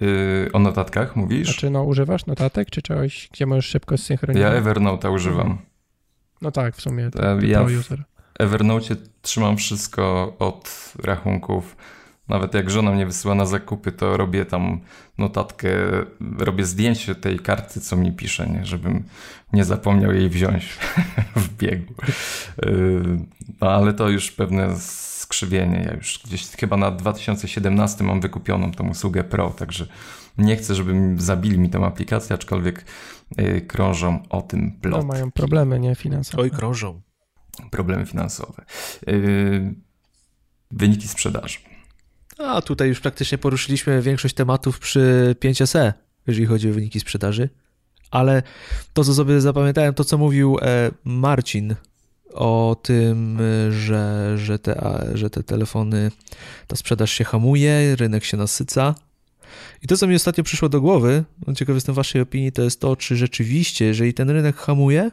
Yy, o notatkach mówisz? Znaczy, no używasz notatek, czy czegoś, gdzie możesz szybko ja zsynchronizować? Evernote'a używam. No tak, w sumie, E, to, ja w-. Evernote trzymam wszystko od rachunków. Nawet jak żona mnie wysyła na zakupy, to robię tam notatkę, robię zdjęcie tej karty, co mi pisze, nie? żebym nie zapomniał jej wziąć w biegu. Yy, No ale to już pewne skrzywienie. Ja już gdzieś chyba na 2017 mam wykupioną tą usługę Pro, także nie chcę, żeby mi- zabili mi tą aplikację, aczkolwiek yy, krążą o tym No plot mają problemy, nie, finansowe. Oj, krążą. problemy finansowe. Yy, wyniki sprzedaży. A tutaj już praktycznie poruszyliśmy większość tematów przy 5SE, jeżeli chodzi o wyniki sprzedaży. Ale to, co sobie zapamiętałem, to co mówił e, Marcin o tym, że, że, te, że te telefony, ta sprzedaż się hamuje, rynek się nasyca. I to, co mi ostatnio przyszło do głowy, no ciekaw jestem waszej opinii, to jest to, czy rzeczywiście, jeżeli ten rynek hamuje,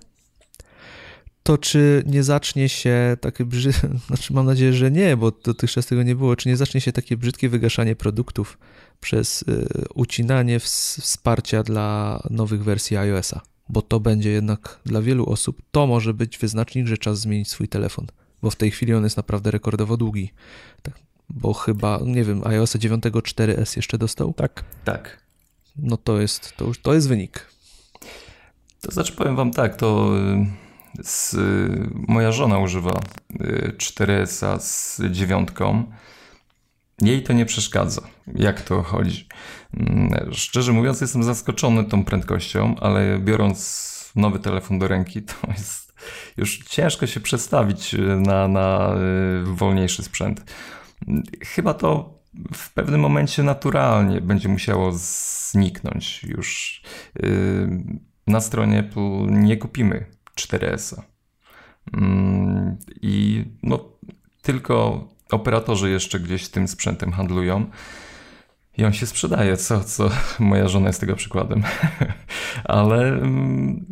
to czy nie zacznie się takie brzydkie, znaczy mam nadzieję, że nie, bo dotychczas tego nie było, czy nie zacznie się takie brzydkie wygaszanie produktów przez y, ucinanie ws- wsparcia dla nowych wersji iOS-a, bo to będzie jednak dla wielu osób, to może być wyznacznik, że czas zmienić swój telefon, bo w tej chwili on jest naprawdę rekordowo długi, tak, bo chyba, nie wiem, iOS 9.4S jeszcze dostał, Tak, Tak. no to jest, to, już, to jest wynik. To znaczy powiem wam tak, to y, z, y, moja żona używa y, 4S z dziewiątką. Jej to nie przeszkadza, jak to chodzi. Mm, Szczerze mówiąc, jestem zaskoczony tą prędkością, ale biorąc nowy telefon do ręki, to jest już ciężko się przestawić y, na, na y, wolniejszy sprzęt. Mm, Chyba to w pewnym momencie naturalnie będzie musiało zniknąć już. y, Na stronie Apple nie kupimy 4S. Mm, I no, tylko operatorzy jeszcze gdzieś tym sprzętem handlują. I on się sprzedaje, co, co moja żona jest tego przykładem. Ale mm,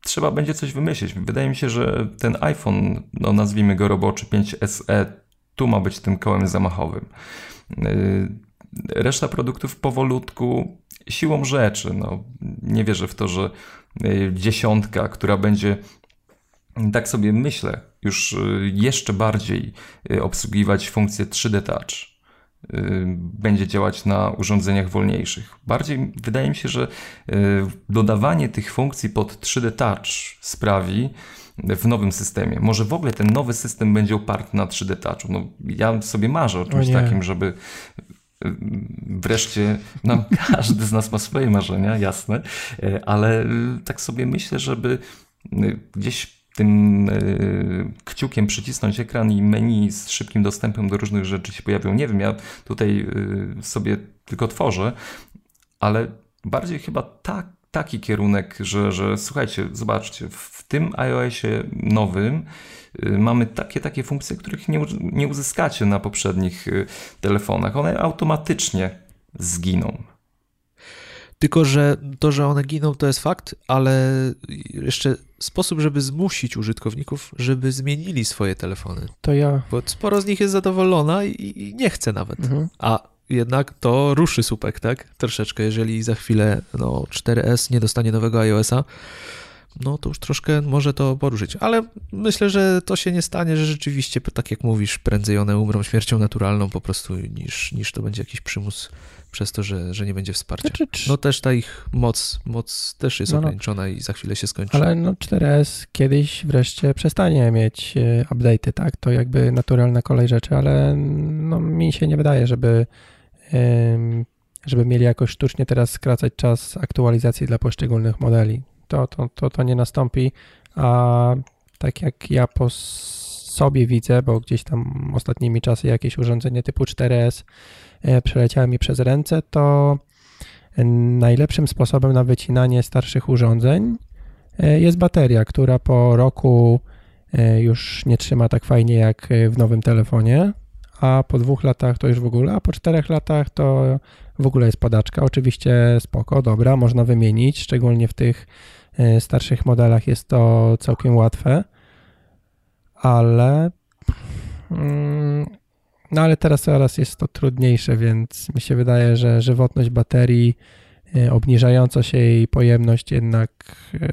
trzeba będzie coś wymyślić. Wydaje mi się, że ten iPhone, no nazwijmy go roboczy 5SE, tu ma być tym kołem zamachowym. Yy, Reszta produktów powolutku, siłą rzeczy. No, nie wierzę w to, że yy, dziesiątka, która będzie, tak sobie myślę, już yy, jeszcze bardziej yy, obsługiwać funkcję 3D Touch yy, będzie działać na urządzeniach wolniejszych. Bardziej wydaje mi się, że dodawanie tych funkcji pod 3D Touch sprawi w nowym systemie. Może w ogóle ten nowy system będzie oparty na 3D Touchu. No, ja sobie marzę o czymś nie. takim, żeby wreszcie, no każdy z nas ma swoje marzenia, jasne, ale tak sobie myślę, żeby gdzieś tym kciukiem przycisnąć ekran i menu z szybkim dostępem do różnych rzeczy się pojawią. Nie wiem, ja tutaj sobie tylko tworzę, ale bardziej chyba tak, taki kierunek, że, że słuchajcie, zobaczcie, w tym iOSie nowym y, mamy takie, takie funkcje, których nie, nie uzyskacie na poprzednich telefonach. One automatycznie zginą. Tylko, że to, że one giną, to jest fakt, ale jeszcze sposób, żeby zmusić użytkowników, żeby zmienili swoje telefony. To ja. Bo sporo z nich jest zadowolona i, nie chce nawet. Mhm. A jednak to ruszy słupek, tak? Troszeczkę, jeżeli za chwilę no, 4S nie dostanie nowego iOS-a, no to już troszkę może to poruszyć. Ale myślę, że to się nie stanie, że rzeczywiście, tak jak mówisz, prędzej one umrą śmiercią naturalną po prostu, niż, niż to będzie jakiś przymus przez to, że, że nie będzie wsparcia. Znaczy, no też ta ich moc, moc też jest no, no. ograniczona no. i za chwilę się skończy. Ale no 4S kiedyś wreszcie przestanie mieć e, update'y, tak? To jakby naturalna kolej rzeczy, ale no, mi się nie wydaje, żeby żeby mieli jakoś sztucznie teraz skracać czas aktualizacji dla poszczególnych modeli. To, to, to, to nie nastąpi, a tak jak ja po sobie widzę, bo gdzieś tam ostatnimi czasy jakieś urządzenie typu 4S e, przeleciały mi przez ręce, to najlepszym sposobem na wycinanie starszych urządzeń e, jest bateria, która po roku e, już nie trzyma tak fajnie jak w nowym telefonie a po dwóch latach to już w ogóle, a po czterech latach to w ogóle jest padaczka. Oczywiście spoko, dobra, można wymienić, szczególnie w tych starszych modelach jest to całkiem łatwe, ale mm, no ale teraz coraz jest to trudniejsze, więc mi się wydaje, że żywotność baterii, e, obniżająca się jej pojemność jednak e,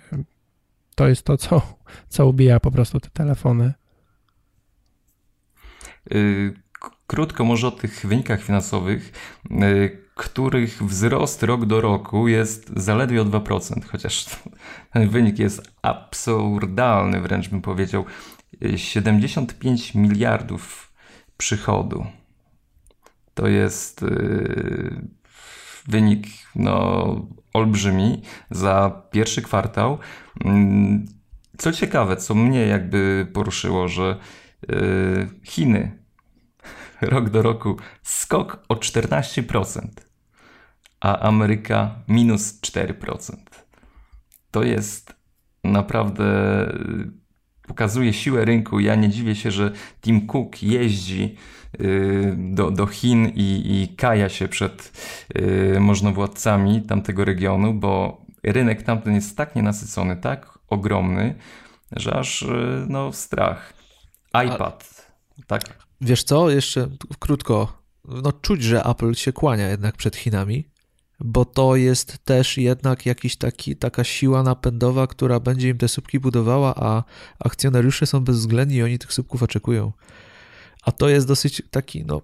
to jest to, co, co ubija po prostu te telefony. Y, Krótko może o tych wynikach finansowych, y, których wzrost rok do roku jest zaledwie o 2%, chociaż ten wynik jest absurdalny, wręcz bym powiedział. 75 miliardów przychodu. To jest y, wynik no, olbrzymi za pierwszy kwartał. Mm, co ciekawe, co mnie jakby poruszyło, że y, Chiny rok do roku skok o 14%, a Ameryka minus 4%. To jest naprawdę pokazuje siłę rynku. Ja nie dziwię się, że Tim Cook jeździ y, do, do Chin i, i kaja się przed y, możnowładcami tamtego regionu, bo rynek tamten jest tak nienasycony, tak ogromny, że aż y, no, strach. iPad, tak Wiesz co, jeszcze krótko, no czuć, że Apple się kłania jednak przed Chinami, bo to jest też jednak jakiś taki, taka siła napędowa, która będzie im te słupki budowała, a akcjonariusze są bezwzględni i oni tych słupków oczekują. A to jest dosyć taki, no,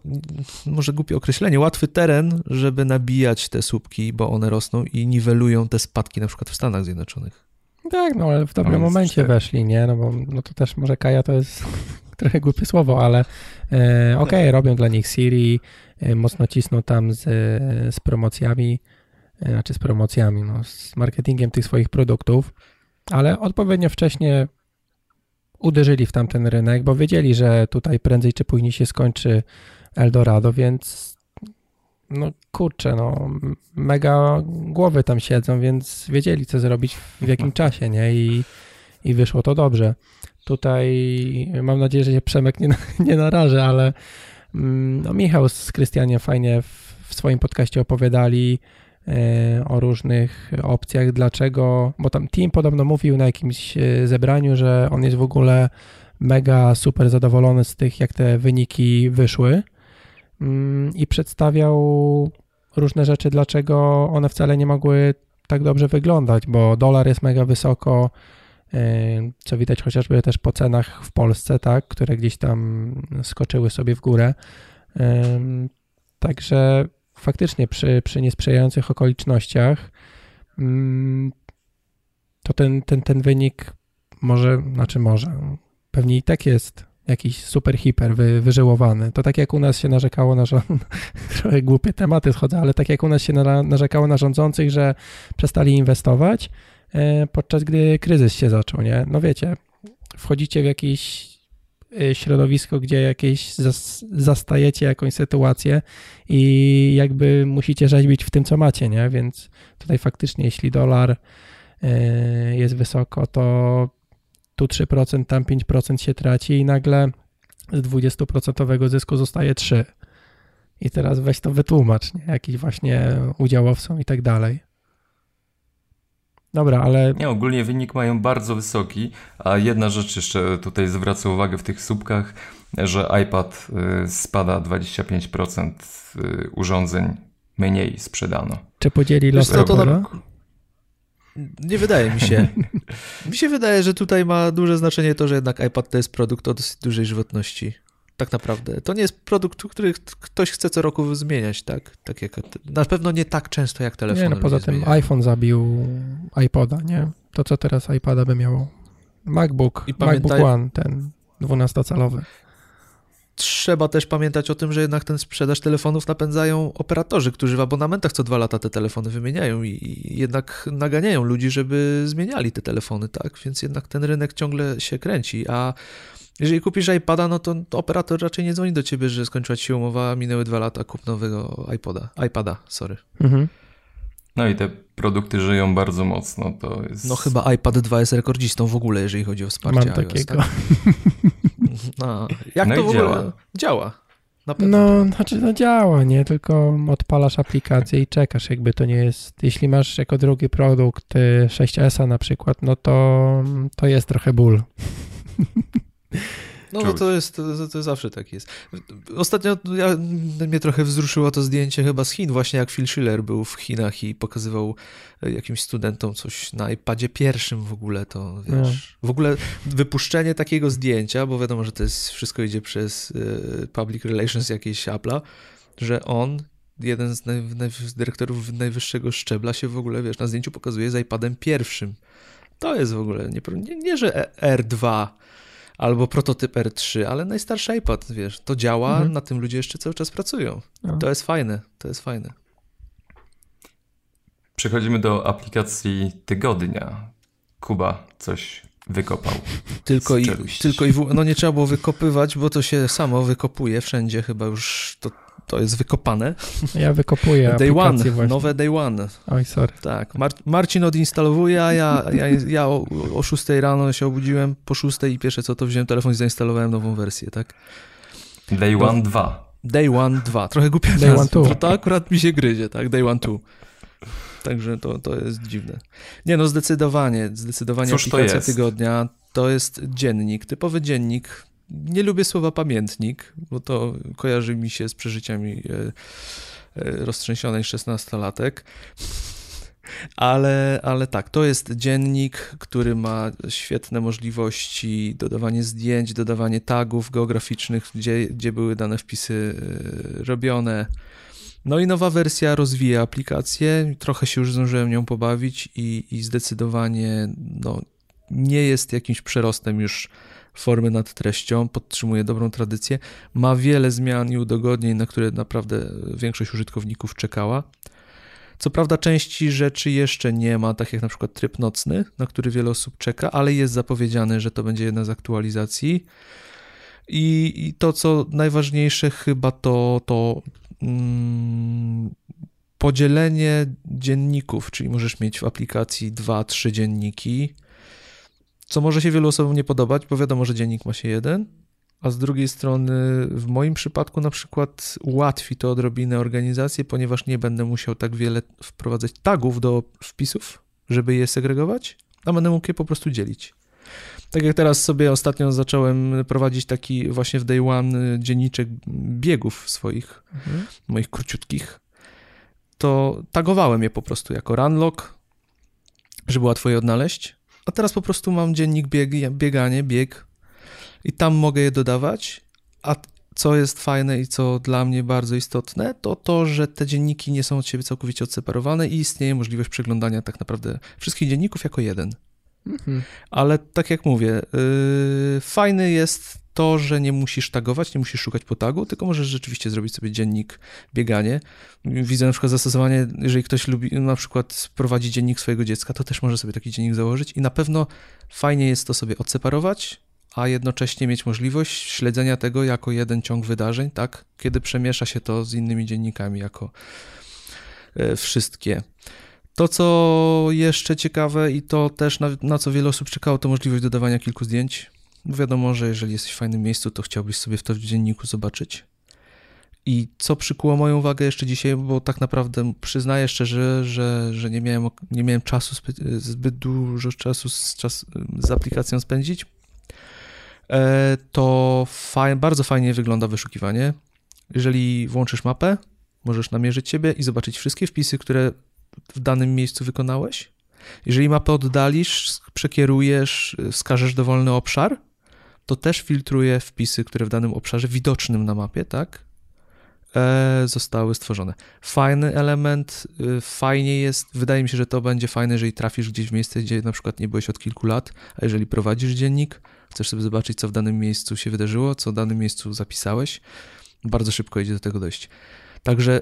może głupie określenie, łatwy teren, żeby nabijać te słupki, bo one rosną i niwelują te spadki na przykład w Stanach Zjednoczonych. Tak, no ale w dobrym momencie weszli, nie? No bo no to też może Kaja to jest trochę głupie słowo, ale e, okej, okay, robią dla nich Siri, mocno cisną tam z, z promocjami, e, znaczy z promocjami, no, z marketingiem tych swoich produktów, ale odpowiednio wcześnie uderzyli w tamten rynek, bo wiedzieli, że tutaj prędzej czy później się skończy Eldorado, więc no kurczę, no mega głowy tam siedzą, więc wiedzieli, co zrobić w jakim czasie, nie? I, i wyszło to dobrze. Tutaj mam nadzieję, że się Przemek nie, nie ale no, Michał z Krystianie fajnie w, w swoim podcaście opowiadali e, o różnych opcjach, dlaczego, bo tam Team podobno mówił na jakimś e, zebraniu, że on jest w ogóle mega super zadowolony z tych, jak te wyniki wyszły. Mm, i przedstawiał różne rzeczy, dlaczego one wcale nie mogły tak dobrze wyglądać, bo dolar jest mega wysoko, co widać chociażby też po cenach w Polsce, tak, które gdzieś tam skoczyły sobie w górę. Także faktycznie przy, przy niesprzyjających okolicznościach mm, to ten, ten, ten wynik może, znaczy może, pewnie i tak jest jakiś super hiper wy, wyżyłowany. To tak jak u nas się narzekało na trochę głupie tematy schodzę, ale tak jak u nas się na, narzekało na rządzących, że przestali inwestować, podczas gdy kryzys się zaczął, nie? No wiecie, wchodzicie w jakieś e, środowisko, gdzie jakieś zas, zastajecie jakąś sytuację i jakby musicie rzeźbić w tym, co macie, nie? Więc tutaj faktycznie, jeśli dolar e, jest wysoko, to tu 3%, tam 5% się traci i nagle z 20% zysku zostaje 3%. I teraz weź to wytłumacz, nie? Jakiś właśnie udziałowcom i tak dalej. Dobra, ale. Nie, ogólnie wynik mają bardzo wysoki, a jedna rzecz jeszcze tutaj zwraca uwagę w tych słupkach, że iPad y, spada 25% y, urządzeń mniej sprzedano. Czy podzieli los to, to Nie wydaje mi się. mi się wydaje, że tutaj ma duże znaczenie to, że jednak iPad to jest produkt o dosyć dużej żywotności tak naprawdę. To nie jest produkt, który ktoś chce co roku zmieniać, tak? tak jak, na pewno nie tak często jak telefon. Nie, no poza tym zmieniają. iPhone zabił iPoda, nie? To co teraz iPada by miało? MacBook, I MacBook One, ten 12-calowy. Trzeba też pamiętać o tym, że jednak ten sprzedaż telefonów napędzają operatorzy, którzy w abonamentach co dwa lata te telefony wymieniają i jednak naganiają ludzi, żeby zmieniali te telefony, tak? Więc jednak ten rynek ciągle się kręci, a jeżeli kupisz iPada, no to operator raczej nie dzwoni do ciebie, że skończyła ci się umowa, minęły dwa lata, kup nowego iPoda, iPada, sorry. Mhm. No i te produkty żyją bardzo mocno, to jest... No chyba iPad 2 jest rekordzistą w ogóle, jeżeli chodzi o wsparcie Mam takiego. Tak? No, jak no to w ogóle działa? działa? Na pewno. No, znaczy no działa, nie? Tylko odpalasz aplikację i czekasz, jakby to nie jest... Jeśli masz jako drugi produkt 6S na przykład, no to to jest trochę ból. No, no to jest, to, to, zawsze tak jest. Ostatnio ja, mnie trochę wzruszyło to zdjęcie chyba z Chin, właśnie jak Phil Schiller był w Chinach i pokazywał e, jakimś studentom coś na iPadzie pierwszym w ogóle, to wiesz, no. w ogóle wypuszczenie takiego zdjęcia, bo wiadomo, że to jest, wszystko idzie przez y, public relations jakieś Apple'a, że on jeden z, naj, naj, z dyrektorów najwyższego szczebla się w ogóle, wiesz, na zdjęciu pokazuje z iPadem pierwszym. To jest w ogóle, nie, nie, nie że R2 albo prototyp R3, ale najstarszy iPad, wiesz, to działa, mhm. na tym ludzie jeszcze cały czas pracują. No. To jest fajne, to jest fajne. Przechodzimy do aplikacji tygodnia. Kuba coś wykopał. Tylko i, tylko i w, no nie trzeba było wykopywać, bo to się samo wykopuje wszędzie, chyba już to to jest wykopane. Ja wykopuję Day One, właśnie. nowe Day One. Oj, sorry. Tak, Mar Marcin odinstalowuje, a ja, ja, ja o, o 6 rano się obudziłem, po 6 i pierwsze co to wziąłem telefon i zainstalowałem nową wersję, tak? Day One no, 2. Day One 2, trochę głupia Day One 2. To, to akurat mi się gryzie, tak? Day One 2. Także to, to jest dziwne. Nie no, zdecydowanie, zdecydowanie Cóż aplikacja to tygodnia to jest dziennik, typowy dziennik, nie lubię słowa pamiętnik, bo to kojarzy mi się z przeżyciami e, e, roztrzęsionej szesnastolatek. Ale, ale tak, to jest dziennik, który ma świetne możliwości dodawanie zdjęć, dodawanie tagów geograficznych, gdzie, gdzie były dane wpisy e, robione. No i nowa wersja rozwija aplikację, trochę się już zdążyłem nią pobawić i, i zdecydowanie no, nie jest jakimś przerostem już formy nad treścią, podtrzymuje dobrą tradycję, ma wiele zmian i udogodnień, na które naprawdę większość użytkowników czekała. Co prawda części rzeczy jeszcze nie ma, tak jak na przykład tryb nocny, na który wiele osób czeka, ale jest zapowiedziane, że to będzie jedna z aktualizacji. I, i to, co najważniejsze chyba to, to mm, podzielenie dzienników, czyli możesz mieć w aplikacji dwa, trzy dzienniki, co może się wielu osobom nie podobać, bo wiadomo, że dziennik ma się jeden, a z drugiej strony w moim przypadku na przykład ułatwi to odrobinę organizację, ponieważ nie będę musiał tak wiele wprowadzać tagów do wpisów, żeby je segregować, a będę mógł je po prostu dzielić. Tak jak teraz sobie ostatnio zacząłem prowadzić taki właśnie w day one dzienniczek biegów swoich, mhm. moich króciutkich, to tagowałem je po prostu jako runlock, żeby łatwo je odnaleźć a teraz po prostu mam dziennik bieg, bieganie, bieg i tam mogę je dodawać, a co jest fajne i co dla mnie bardzo istotne, to to, że te dzienniki nie są od siebie całkowicie odseparowane i istnieje możliwość przeglądania tak naprawdę wszystkich dzienników jako jeden. Mhm. Ale tak jak mówię, yy, fajny jest to, że nie musisz tagować, nie musisz szukać po tagu, tylko możesz rzeczywiście zrobić sobie dziennik bieganie. Widzę na przykład zastosowanie, jeżeli ktoś lubi na przykład prowadzi dziennik swojego dziecka, to też może sobie taki dziennik założyć i na pewno fajnie jest to sobie odseparować, a jednocześnie mieć możliwość śledzenia tego jako jeden ciąg wydarzeń, tak, kiedy przemiesza się to z innymi dziennikami jako e, wszystkie. To, co jeszcze ciekawe i to też na, na co wiele osób czekało, to możliwość dodawania kilku zdjęć. Wiadomo, że jeżeli jesteś w fajnym miejscu, to chciałbyś sobie w to w dzienniku zobaczyć. I co przykuło moją uwagę jeszcze dzisiaj, bo tak naprawdę przyznaję szczerze, że, że nie, miałem, nie miałem czasu, zbyt dużo czasu z, czas, z aplikacją spędzić, e, to faj, bardzo fajnie wygląda wyszukiwanie. Jeżeli włączysz mapę, możesz namierzyć siebie i zobaczyć wszystkie wpisy, które w danym miejscu wykonałeś. Jeżeli mapę oddalisz, przekierujesz, wskażesz dowolny obszar, to też filtruje wpisy, które w danym obszarze widocznym na mapie, tak, e, zostały stworzone. Fajny element, y, fajnie jest, wydaje mi się, że to będzie fajne, jeżeli trafisz gdzieś w miejsce, gdzie na przykład nie byłeś od kilku lat, a jeżeli prowadzisz dziennik, chcesz sobie zobaczyć, co w danym miejscu się wydarzyło, co w danym miejscu zapisałeś, bardzo szybko idzie do tego dojść. Także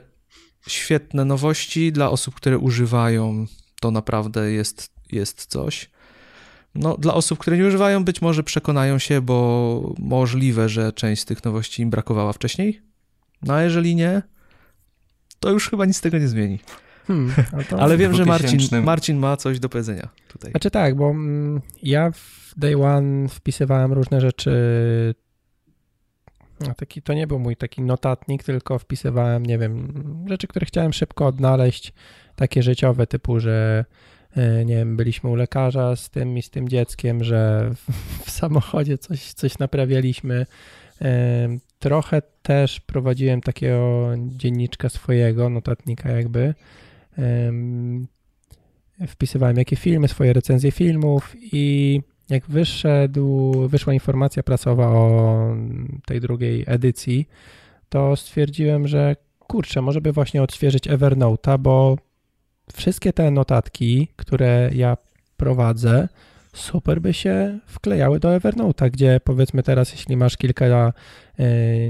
świetne nowości dla osób, które używają, to naprawdę jest, jest coś. No, dla osób, które nie używają, być może przekonają się, bo możliwe, że część z tych nowości im brakowała wcześniej. No a jeżeli nie, to już chyba nic z tego nie zmieni. Hmm, Ale wiem, że Marcin, Marcin ma coś do powiedzenia tutaj. Znaczy tak, bo mm, ja w Day One wpisywałem różne rzeczy. Taki, to nie był mój taki notatnik, tylko wpisywałem, nie wiem, rzeczy, które chciałem szybko odnaleźć, takie życiowe, typu, że E, nie wiem, byliśmy u lekarza z tym i z tym dzieckiem, że w samochodzie coś, coś naprawialiśmy. E, trochę też prowadziłem takiego dzienniczka swojego, notatnika jakby. E, wpisywałem jakie filmy, swoje recenzje filmów i jak wyszedł, wyszła informacja prasowa o tej drugiej edycji, to stwierdziłem, że kurczę, może by właśnie odświeżyć Evernote'a, bo wszystkie te notatki, które ja prowadzę, super by się wklejały do Evernote'a, gdzie powiedzmy teraz, jeśli masz kilka e,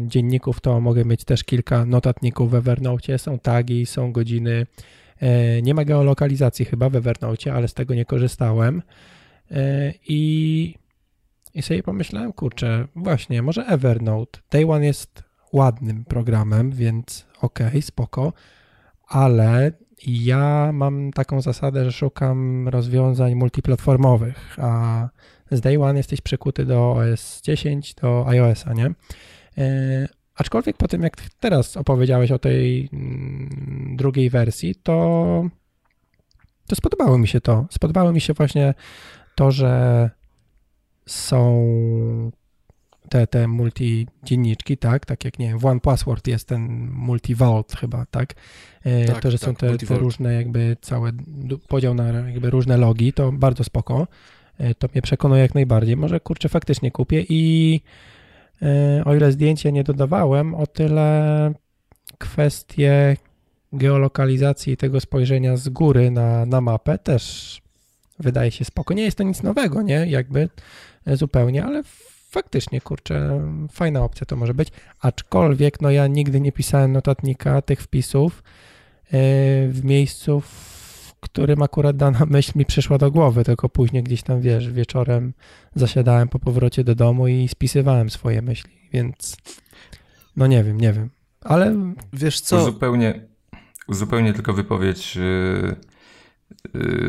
dzienników, to mogę mieć też kilka notatników w Evernote. Są tagi, są godziny. E, nie ma geolokalizacji chyba w Evernote, ale z tego nie korzystałem. E, I, i sobie pomyślałem, kurczę, właśnie, może Evernote. Day One jest ładnym programem, więc okej, okay, spoko, ale ja mam taką zasadę, że szukam rozwiązań multiplatformowych, a z Day One jesteś przykuty do OS 10, do iOS-a, nie? E, aczkolwiek po tym, jak teraz opowiedziałeś o tej mm, drugiej wersji, to, to spodobało mi się to. Spodobało mi się właśnie to, że są te, te multi-dzienniczki, tak? Tak jak, nie wiem, w One Password jest ten multi-vault chyba, tak? E, tak to, że tak, są te, te, różne jakby całe, podział na jakby różne logi, to bardzo spoko. E, to mnie przekonuje jak najbardziej. Może, kurczę, faktycznie kupię i e, o ile zdjęcia nie dodawałem, o tyle kwestie geolokalizacji tego spojrzenia z góry na, na mapę też wydaje się spoko. Nie jest to nic nowego, nie? Jakby zupełnie, ale faktycznie, kurczę, fajna opcja to może być. Aczkolwiek, no ja nigdy nie pisałem notatnika tych wpisów e, w miejscu, w którym akurat dana myśl mi przyszła do głowy, tylko później gdzieś tam, wiesz, wieczorem zasiadałem po powrocie do domu i spisywałem swoje myśli, więc no nie wiem, nie wiem. Ale wiesz co... Uzupełnię, uzupełnię tylko wypowiedź yy Y,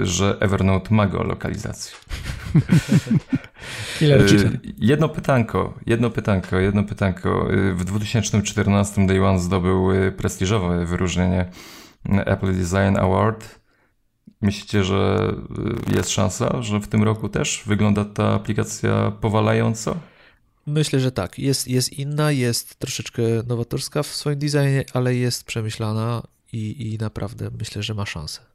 że Evernote ma geolokalizację. Y, jedno pytanko, jedno pytanko, jedno pytanko. Y, w 2014 Day One zdobył prestiżowe wyróżnienie Apple Design Award. Myślicie, że jest szansa, że w tym roku też wygląda ta aplikacja powalająco? Myślę, że tak. Jest, jest inna, jest troszeczkę nowatorska w swoim designie, ale jest przemyślana i, i naprawdę myślę, że ma szansę.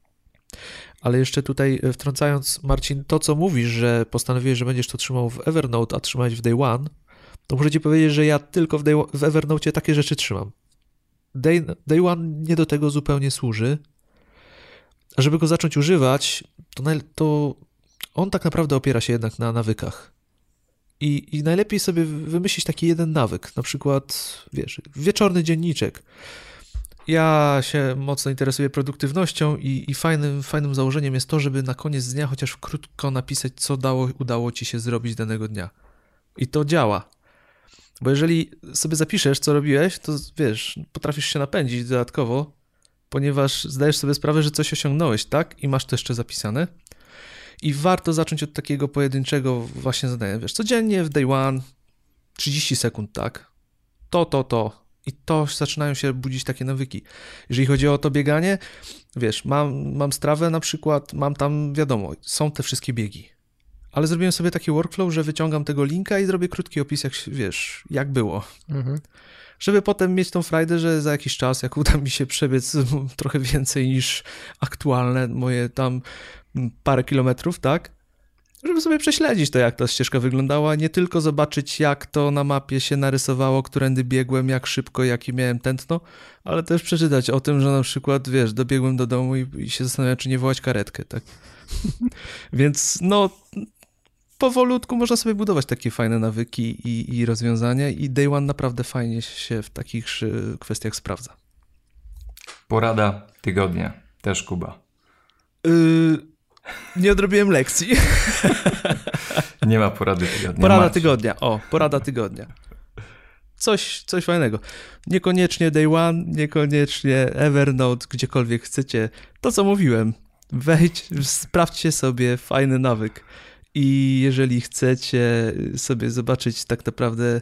Ale jeszcze tutaj e, wtrącając, Marcin, to co mówisz, że postanowiłeś, że będziesz to trzymał w Evernote, a trzymać w Day One, to muszę ci powiedzieć, że ja tylko w, Day, w Evernote takie rzeczy trzymam. Day, Day One nie do tego zupełnie służy. A żeby go zacząć używać, to, to on tak naprawdę opiera się jednak na nawykach. I, I najlepiej sobie wymyślić taki jeden nawyk, na przykład, wiesz, wieczorny dzienniczek. Ja się mocno interesuję produktywnością i, i fajnym, fajnym założeniem jest to, żeby na koniec dnia chociaż krótko napisać, co dało, udało ci się zrobić danego dnia. I to działa. Bo jeżeli sobie zapiszesz, co robiłeś, to wiesz, potrafisz się napędzić dodatkowo, ponieważ zdajesz sobie sprawę, że coś osiągnąłeś, tak? I masz to jeszcze zapisane. I warto zacząć od takiego pojedynczego właśnie zadania. Wiesz, codziennie w day one 30 sekund, tak? To, to, to. I to zaczynają się budzić takie nawyki. Jeżeli chodzi o to bieganie, wiesz, mam, mam strawę na przykład, mam tam, wiadomo, są te wszystkie biegi. Ale zrobiłem sobie taki workflow, że wyciągam tego linka i zrobię krótki opis, jak, wiesz, jak było. Mhm. Żeby potem mieć tą frajdę, że za jakiś czas, jak uda mi się przebiec trochę więcej niż aktualne moje tam parę kilometrów, tak? Żeby sobie prześledzić to, jak ta ścieżka wyglądała, nie tylko zobaczyć, jak to na mapie się narysowało, którędy biegłem, jak szybko, jakie miałem tętno, ale też przeczytać o tym, że na przykład, wiesz, dobiegłem do domu i, i się zastanawiam, czy nie wołać karetkę, tak? Więc no, powolutku można sobie budować takie fajne nawyki i, i rozwiązania i Day One naprawdę fajnie się w takich kwestiach sprawdza. Porada tygodnia. Też Kuba. Yy, nie odrobiłem lekcji. Nie ma porady tygodnia. Porada Marcin. tygodnia. O, porada tygodnia. Coś, coś fajnego. Niekoniecznie Day One, niekoniecznie Evernote, gdziekolwiek chcecie. To, co mówiłem. Wejdź, sprawdźcie sobie fajny nawyk. I jeżeli chcecie sobie zobaczyć tak naprawdę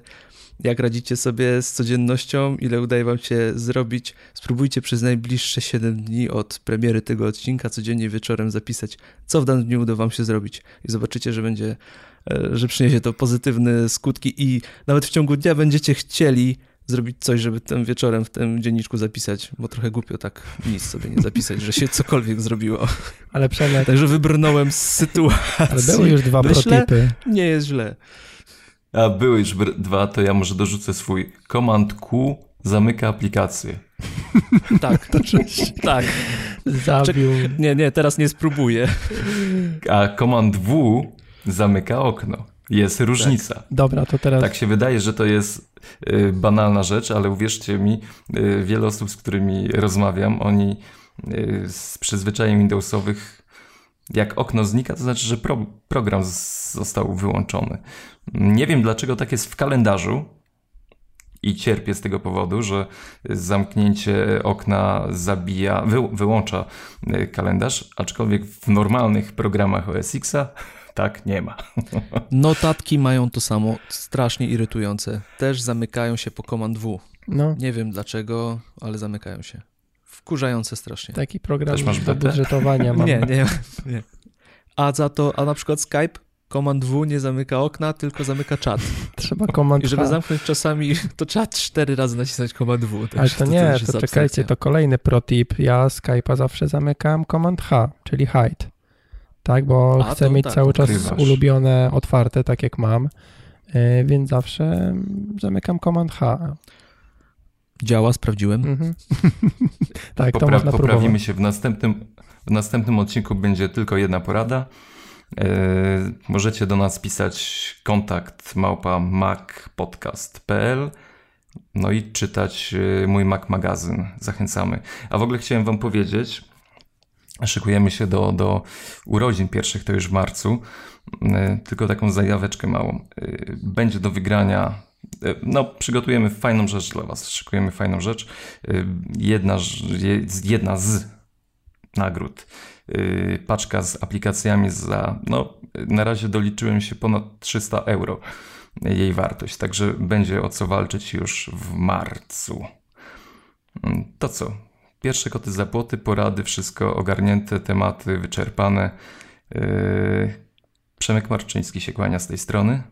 jak radzicie sobie z codziennością, ile udaje wam się zrobić. Spróbujcie przez najbliższe 7 dni od premiery tego odcinka codziennie wieczorem zapisać, co w danym dniu uda wam się zrobić. I zobaczycie, że będzie, e, że przyniesie to pozytywne skutki i nawet w ciągu dnia będziecie chcieli zrobić coś, żeby tym wieczorem w tym dzienniczku zapisać, bo trochę głupio tak nic sobie nie zapisać, że się cokolwiek zrobiło. Ale Przemek... Także wybrnąłem z sytuacji. Ale były już dwa Myślę, protypy. Nie jest źle. A były już dwa, to ja może dorzucę swój. Command Q zamyka aplikację. tak, to tak. Zabił. Nie, nie, teraz nie spróbuję. A Command W zamyka okno. Jest różnica. Tak. Dobra, to teraz. Tak się wydaje, że to jest y, banalna rzecz, ale uwierzcie mi, y, wiele osób, z którymi rozmawiam, oni y, z przyzwyczajeń Windowsowych jak okno znika, to znaczy, że pro, program został wyłączony. Nie wiem dlaczego tak jest w kalendarzu i cierpię z tego powodu, że zamknięcie okna zabija, wy, wyłącza y, kalendarz, aczkolwiek w normalnych programach OS Xa tak nie ma. Notatki mają to samo, strasznie irytujące. Też zamykają się po Command W. No. Nie wiem dlaczego, ale zamykają się. Wkurzające strasznie. Taki program Też masz do budżetowania mam. Nie, nie, nie. A za to, a na przykład Skype Command W nie zamyka okna, tylko zamyka czat. Trzeba Command I żeby zamknąć czasami, to czat cztery razy nacisnąć Command W. Ale to, to nie, to, to czekajcie, to kolejny protip. Ja Skype'a zawsze zamykam Command H, czyli hide. Tak, bo a, chcę mieć tak, cały czas ukrywasz. ulubione otwarte, tak jak mam, yy, więc zawsze zamykam Command H. Działa, sprawdziłem. Mhm. tak, Popra- to można Poprawimy próbować. się w następnym, w następnym odcinku będzie tylko jedna porada. Yy, możecie do nas pisać kontakt małpa macpodcast.pl no i czytać yy, mój Mac magazyn. Zachęcamy. A w ogóle chciałem wam powiedzieć, szykujemy się do, do urodzin pierwszych, to już w marcu, yy, tylko taką zajaweczkę małą. Będzie do wygrania no, przygotujemy fajną rzecz dla Was, szykujemy fajną rzecz. Jedna, jedna z nagród, paczka z aplikacjami za, no, na razie doliczyłem się ponad 300 euro jej wartość, także będzie o co walczyć już w marcu. Mm, to co? Pierwsze koty za płoty, porady, wszystko ogarnięte, tematy wyczerpane. Przemek Marczyński się kłania z tej strony.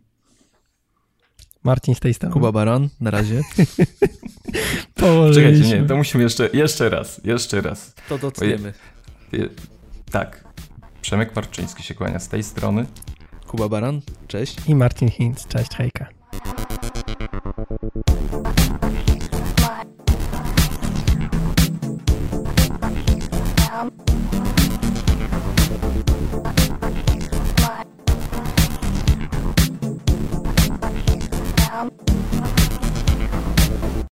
Marcin z tej strony. Kuba Baran, na razie. Czekajcie, nie, to musimy jeszcze, jeszcze raz, jeszcze raz. To doceniemy. Tak. Przemek Marczyński się kłania z tej strony. Kuba Baran, cześć. I Marcin Hinz, cześć, hejka. Um...